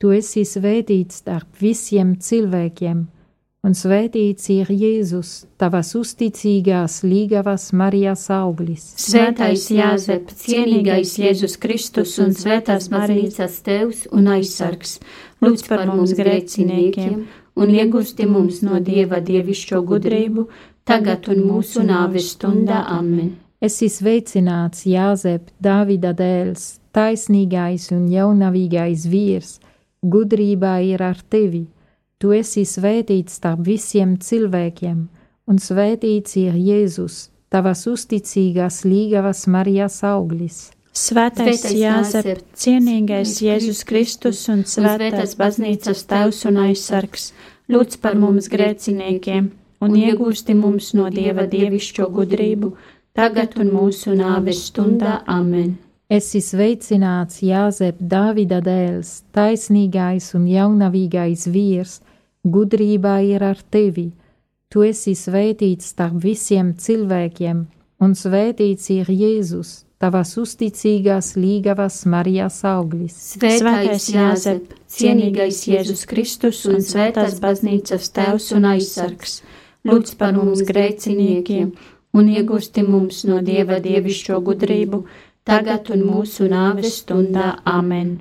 Tu esi svētīts starp visiem cilvēkiem, un svētīts ir Jēzus, tavas uzticīgās līgavas Marijas auglis. Svētais Jāzep, cienīgais Jēzus Kristus un svētās Marijas tevs un aizsargs, lūdz par mums grēciniekiem un iegusti mums no Dieva dievišķo gudrību, tagad un mūsu nāves stundā. Amen. Esi sveicināts, Jāzep, Dāvida dēls, taisnīgais un jaunavīgais vīrs, gudrībā ir ar tevi, tu esi svētīts starp visiem cilvēkiem, un svētīts ir Jēzus, tavas uzticīgās līgavas Marijas auglis. Svētais Jāzep, cienīgais Jēzus Kristus un svētās baznīcas tevs un aizsargs, lūdz par mums grēciniekiem un iegūsti mums no Dieva dievišķo gudrību, tagad un mūsu nāves stundā. Amen! Esi sveicināts, Jāzep, Dāvida dēls, taisnīgais un jaunavīgais vīrs, gudrībā ir ar tevi. Tu esi svētīts starp visiem cilvēkiem, un svētīts ir Jēzus, tavas uzticīgās līgavas Marijas auglis. Svētais Jāzep, cienīgais Jēzus Kristus un svētās baznīcas tevs un aizsargs, lūdz par mums grēciniekiem un iegūsti mums no Dieva dievišķo gudrību tagad un mūsu nāves stundā. Amen!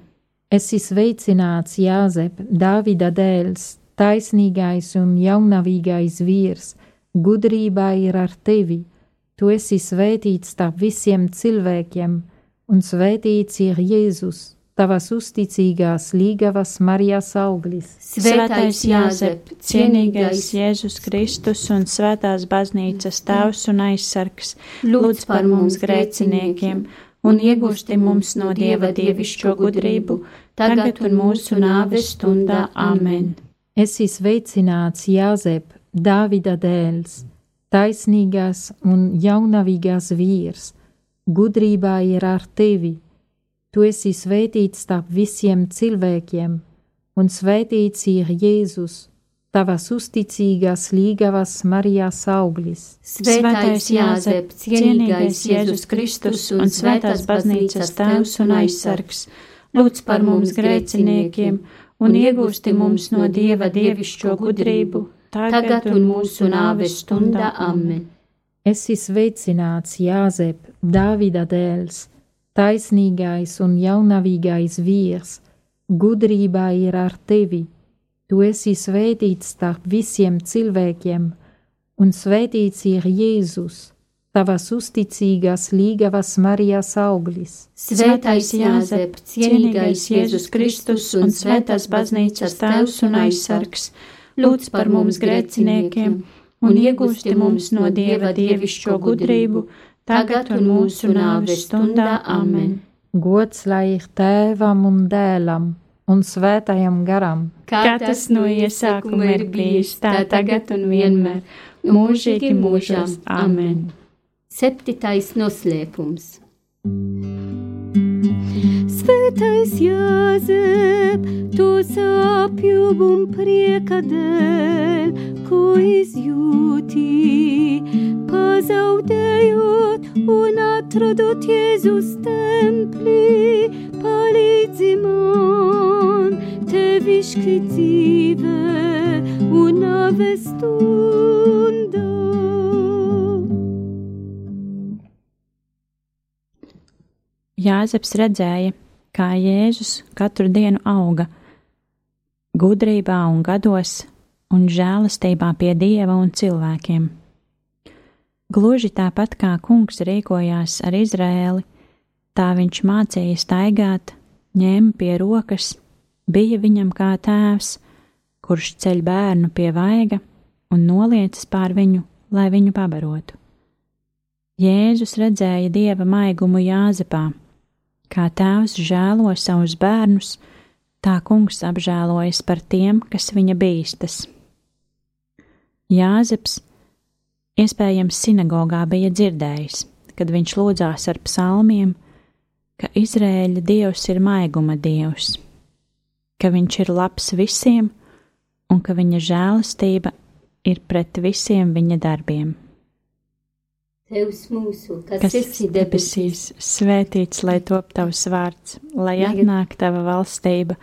Esi sveicināts, Jāzep, Dāvida dēls, taisnīgais un jaunavīgais vīrs, gudrībā ir ar tevi, tu esi svētīts starp visiem cilvēkiem, un svētīts ir Jēzus, tavas uzticīgās līgavas Marijas auglis. Svētais Jāzep, cienīgais Jēzus Kristus un svētās baznīcas tēvs un aizsargs, lūdz par mums grēciniekiem! un iegūsti mums no Dieva dievišķo gudrību, tagad un mūsu nāves stundā. Amen! Esi sveicināts, Jāzep, Dāvida dēls, taisnīgās un jaunavīgās vīrs, gudrībā ir ar tevi. Tu esi svētīts starp visiem cilvēkiem, un svētīts ir Jēzus, tavas uzticīgās līgavas Marijas auglis. Svētais Jāzep, cienīgais Jēzus Kristus un svētās baznīcas tēvs un aizsargs, lūdz par mums grēciniekiem un iegūsti mums no Dieva dievišķo gudrību, tagad un mūsu nāves stundā. Amen. Esi sveicināts, Jāzep, Dāvida dēls, taisnīgais un jaunavīgais vīrs, gudrībā ir ar tevi Tu esi svētīts starp visiem cilvēkiem, un svētīts ir Jēzus, tavas uzticīgās līgavas Marijas auglis. Svētais Jāzep, cienīgais Jēzus Kristus un svētās baznīcas tēvs un aizsargs, lūdz par mums grēciniekiem un iegūsti mums no Dieva dievišķo gudrību, tagad un mūsu nāves stundā. Amen! Gods lai ir tēvam un dēlam! un svētajam garam. Kā tas no iesākuma ir bijis, tā tagad un vienmēr, mūžīgi mūžām. Amen. Septītais noslēpums. Svētais Jāzep, tu sāpju un prieka dēļ, ko izjūti, pazaudējot un atradot Jēzus templī, palīdzi man, tevišķi dzīve un nāves stundā. Jāzeps redzēja, kā Jēzus katru dienu auga gudrībā un gados un žēlastībā pie Dieva un cilvēkiem. Gluži tāpat kā kungs rīkojās ar Izrēli, tā viņš mācīja staigāt, ņēma pie rokas, bija viņam kā tēvs, kurš ceļ bērnu pie vaiga un noliecas pār viņu, lai viņu pabarotu. Jēzus redzēja dieva maigumu Jāzepā, kā tēvs žēlo savus bērnus, Tā kungs apžēlojas par tiem, kas viņa bīstas. Jāzeps iespējams sinagogā bija dzirdējis, kad viņš lūdzās ar psalmiem, ka Izrēļa dievs ir maiguma dievs, ka viņš ir labs visiem un ka viņa žēlastība ir pret visiem viņa darbiem. Tevs mūsu, kas, Kas esi debesīs, svētīts lai top tavs vārds, lai atnāk tava valstība,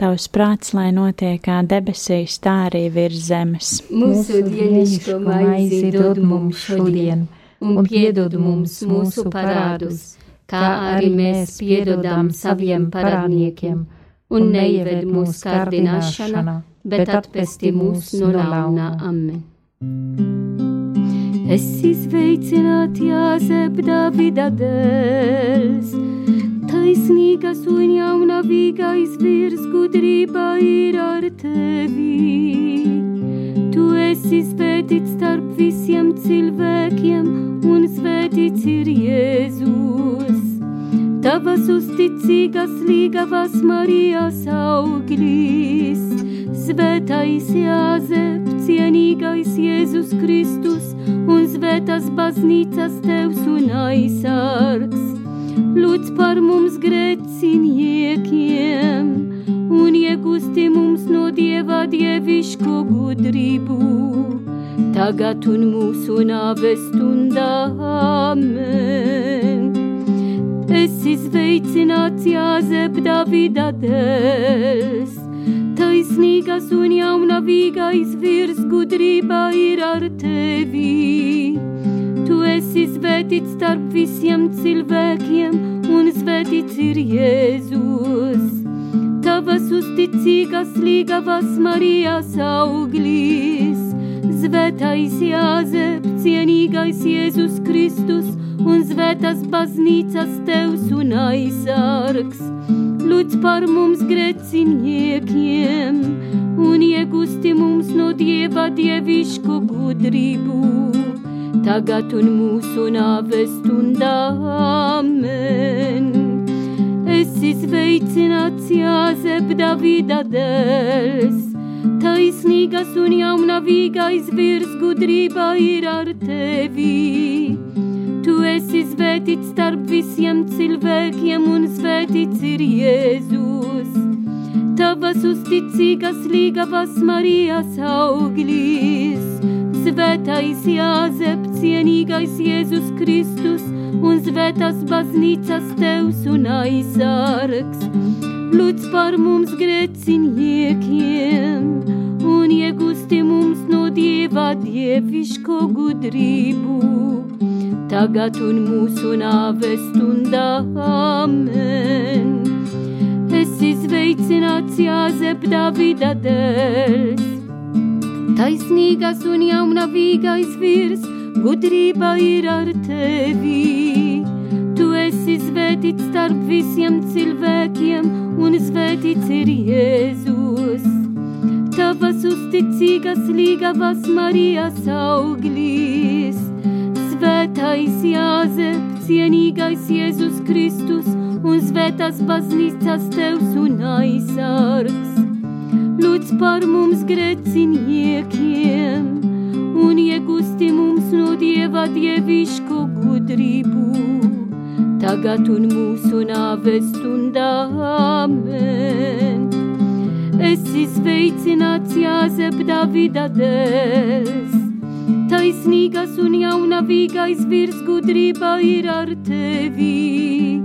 tavs prāts, lai notiek kā debesīs, tā arī virs zemes. mūsu dienascho maizi dod mums šodien, un piedod mums mūsu parādus, kā arī mēs piedodam saviem parādniekiem, un neieved mūsu kārdināšanā, bet atpesti mūs no ļauna. Amen. Es izveicinātu Jāzep Davida dēls, taisnīgas un jaunavīgais virs gudrība ir ar tevi. Tu esi svētīts starp visiem cilvēkiem, un svētīts ir Jēzus. Tavas uzticīgas līgavas Marijas auglis, svētais Jāzep, cienīgais Jēzus Kristus un svētas baznīcas tevs un aizsargs. Lūdz par mums grēciniekiem un iegūsti mums no Dieva dievišķo gudrību. Tagad un mūsu nāves stundā, amen. Es izveicināts Jāzep Davida dēls, taisnīgas un jaunavīgais virs gudrība ir ar tevi. Tu esi svētīts starp visiem cilvēkiem, un svētīts ir Jēzus. Tavas uzticīgas līgavas Marijas auglis, svētais Jāzep, cienīgais Jēzus Kristus un svētas baznīcas tevs un aizsargs. Lūdz par mums grēciniekiem un iegūsti mums no Dieva dievišķo gudrību. Tagad un mūsu nāves stundā, amen. Es izveicināts Jāzep Davida dēls, taisnīgas un jaunavīgais virs gudrība ir ar tevi. Tu esi svētīts starp visiem cilvēkiem, un svētīts ir Jēzus. Tavas uzticīgas līgavas Marijas auglis, svētais Jāzep, cienīgais Jēzus Kristus, un svētās baznīcas tevs un aizsargs. Lūdz par mums grēciniekiem, un iegūsti mums no Dieva dievišķo gudrību tagad un mūsu nāves stundā, amen. Es izveicināts Jāzep Davida dēls, taisnīgas un jaunavīgais virs, gudrība ir ar tevi. Svētīts starp visiem cilvēkiem, un svētīts ir Jēzus. Tavas uzticīgas līgavas Marijas auglis svētais Jāzep, cienīgais Jēzus Kristus un svētās baznīcas tevs un aizsargs. Lūdz par mums grēciniekiem un iegūsti mums no Dieva dievišķo gudrību. Tagad un mūsu nāves stundā, amen. Es izveicināts Jāzep Davida dēls, taisnīgas un jaunavīgais virs gudrība ir ar tevi.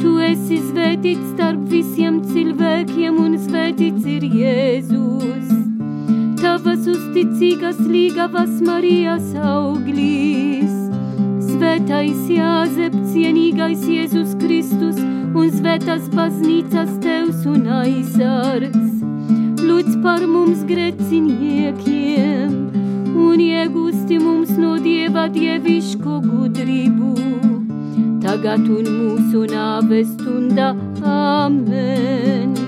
Tu esi svētīts starp visiem cilvēkiem, un svētīts ir Jēzus. Tavas uzticīgas līgavas Marijas auglis, svētais Jāzep, cienīgais Jēzus Kristus un svētās baznīcas tevs un aizsargs. Lūdz par mums grēciniekiem! un iegūsti mums no Dieva dievišķo gudrību. Tagad un mūsu nāves stundā, amen.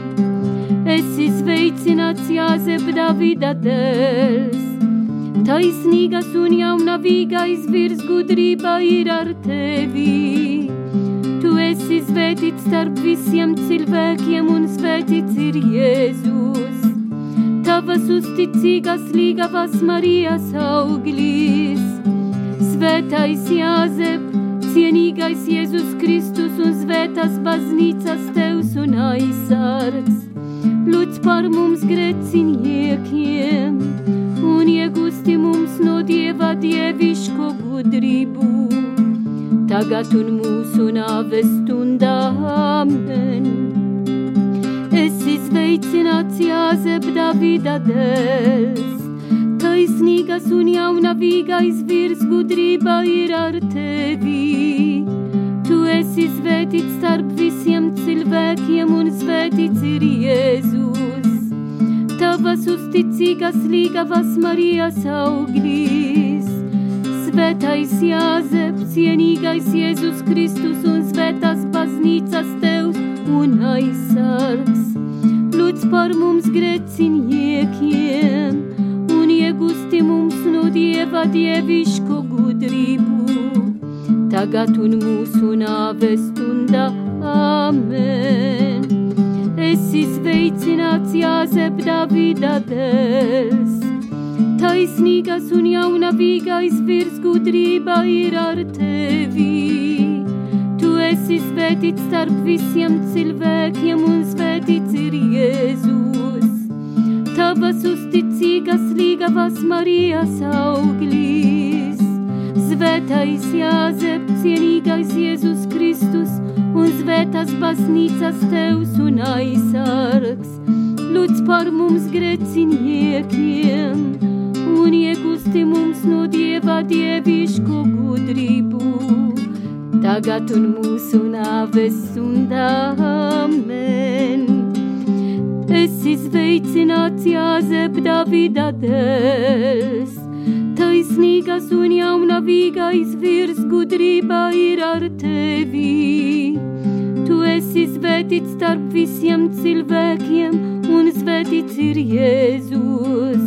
Es izveicināts Jāzep Davida dēls, taisnīgas un jaunavīgais virs gudrība ir ar tevi. Tu esi svētīts starp visiem cilvēkiem un svētīts ir Jēzus. Tavas uzticīgas līgavas Marijas auglis, svētais Jāzep, cienīgais Jēzus Kristus un svētas baznīcas tevs un aizsargs. Lūdz par mums greciniekiem un iegūsti mums no Dieva dieviško gudrību. Tagad un mūsu nāves stundā, amen. Es izveicināts Jāzep Davida dēls, taisnīgas un jaunavīgais virs gudrība ir ar tevi. Tu esi svētīts starp visiem cilvēkiem un svētīts ir Jēzus tavas uzticīgas līgavas Marijas auglis. Svētais Jāzep, cienīgais Jēzus Kristus un svētās baznīcas tevs un aizsargs. Lūdz par mums greciniekiem un iegūsti mums no Dieva dieviško gudrību. Tagad un mūsu nāves stundā. Amen esi sveicināts Jāzep Davida dēls. Taisnīgas un jaunavīgais virs gudrība ir ar tevi. Tu esi svētīts starp visiem cilvēkiem un svētīts ir Jēzus. Tavas uzticīgas līgavas Marijas auglis. Svētais Jāzep, cienīgais Jēzus Kristus un svētās baznīcas tevs un aizsargs. Lūdz par mums greciniekiem un iegūsti mums no Dieva dievišķo gudrību. Tagad un mūsu nāves stundā, amen. Es izveicināts Jāzep Davida dēls, taisnīgas un jaunavīgais virs gudrība ir ar tevi. Tu esi svētīts starp visiem cilvēkiem un svētīts ir Jēzus.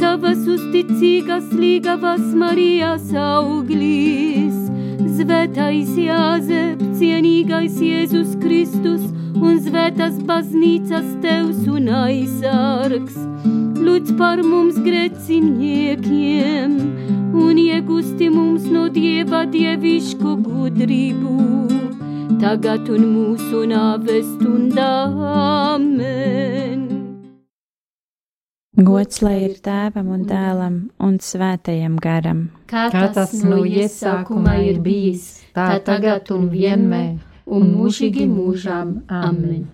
Tavas uzticīgas līgavas Marijas auglis, svētais Jāzep, cienīgais Jēzus Kristus un svētas baznīcas tevs un aizsargs lūdz par mums greciniekiem un iegūsti mums no Dieva dievišķu gudrību. Tagad un mūsu nāves stundā, amen. Gods lai ir tēvam un dēlam un svētajam garam. Kā tas no iesākuma ir bijis, tā tagad un vienmēr, un mūžīgi mūžām, amen.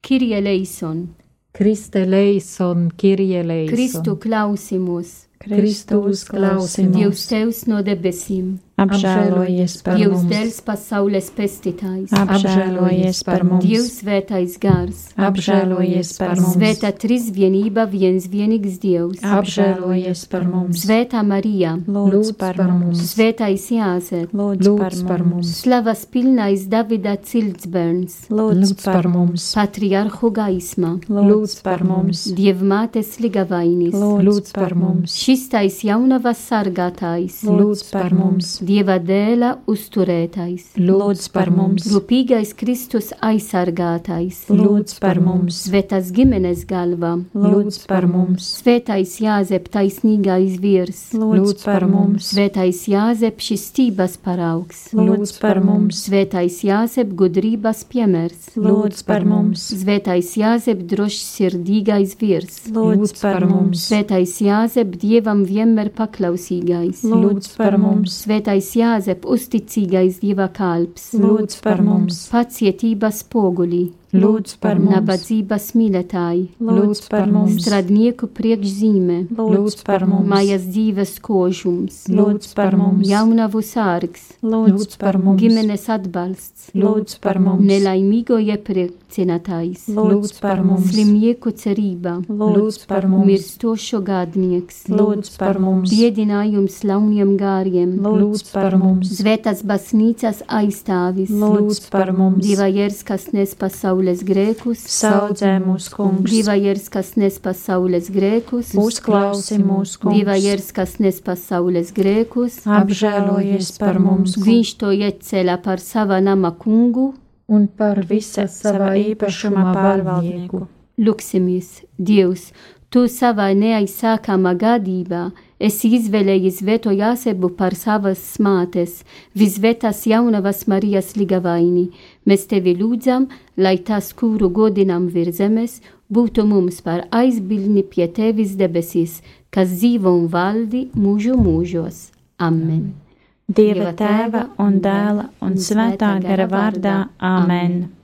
Kirie leison! Christe leison, Kyrie leison. Christu clausimus. Christus clausimus. Deus teus node besim. Apžēlojies par Dievs mums. dēls pasaules pestītājs. Apžēlojies par mums. Dievs svētais gars. Apžēlojies par mums. Svētā trīsvienība viens vienīgs Dievs. Apžēlojies par mums. Svētā Marija. Lūdz par mums. Svētais Jāzep. Lūdz par mums. Slavas pilnais Davida ciltsbērns. Lūdz par mums. Patriarhu gaisma. Lūdz par mums. Dievmātes ligavainis. Lūdz par mums. Šistais jaunavas sargātājs. Lūdz par mums. Dieva dēla uzturētais. Lūdz par mums. Rūpīgais Kristus aizsargātais. Lūdz par mums. Svētās ģimenes galva. Lūdz par mums. Svētais Jāzep taisnīgais virs. Lūdz par mums. Svētais Jāzep šis stības paraugs. Lūdz par mums. Svētais Jāzep gudrības piemērs. Lūdz par mums. Svētais Jāzep drošsirdīgais virs. Lūdz par mums. Svētais Jāzep dievam vienmēr paklausīgais. Lūdz par mums. Svētais Jāzep uzticīgais dieva kalps. Lūdz par mums. Pacietības spoguļi. Lūdz par mums. Nabadzības mīlētāji. Lūdz par mums. Stradnieku priekšzīme. Lūdz par mums. Mājas dzīves kožums. Lūdz par mums. Jaunavu sārgs. Lūdz par mums. Ģimenes atbalsts. Lūdz par mums. Nelaimīgo iepriecinātājs. Lūdz par mums. Slimnieku cerība. Lūdz par mums. Mirstošo gādnieks. Lūdz par mums. Biedinājums launiem gāriem. Lūdz par mums. Svētas baznīcas aizstāvis. Lūdz par mums. Divajers, kas nes pasaules grēkus. Saudzē mūs, kungs. Divajers, kas nes pasaules grēkus. Uzklausi mūs, kungs. Divajers, kas nes pasaules grēkus. Apžēlojies par mums. Viņš to ieceļā par sava nama kungu un par visa savā īpašumā pārvaldnieku. Lūksimies, Dievs, Tu savā neaizsākamā gadībā esi izvēlējis Veto Jāsebu par savas smātes, visvētās jaunavas Marijas ligavaini. Mēs tevi lūdzam, lai tas, kuru godinam virs zemes, būtu mums par aizbildni pie tevis debesīs, kas dzīvo un valdi mūžu mūžos. Amen. Dieva tēva un dēla un svētā gara vārdā. Amen. Amen.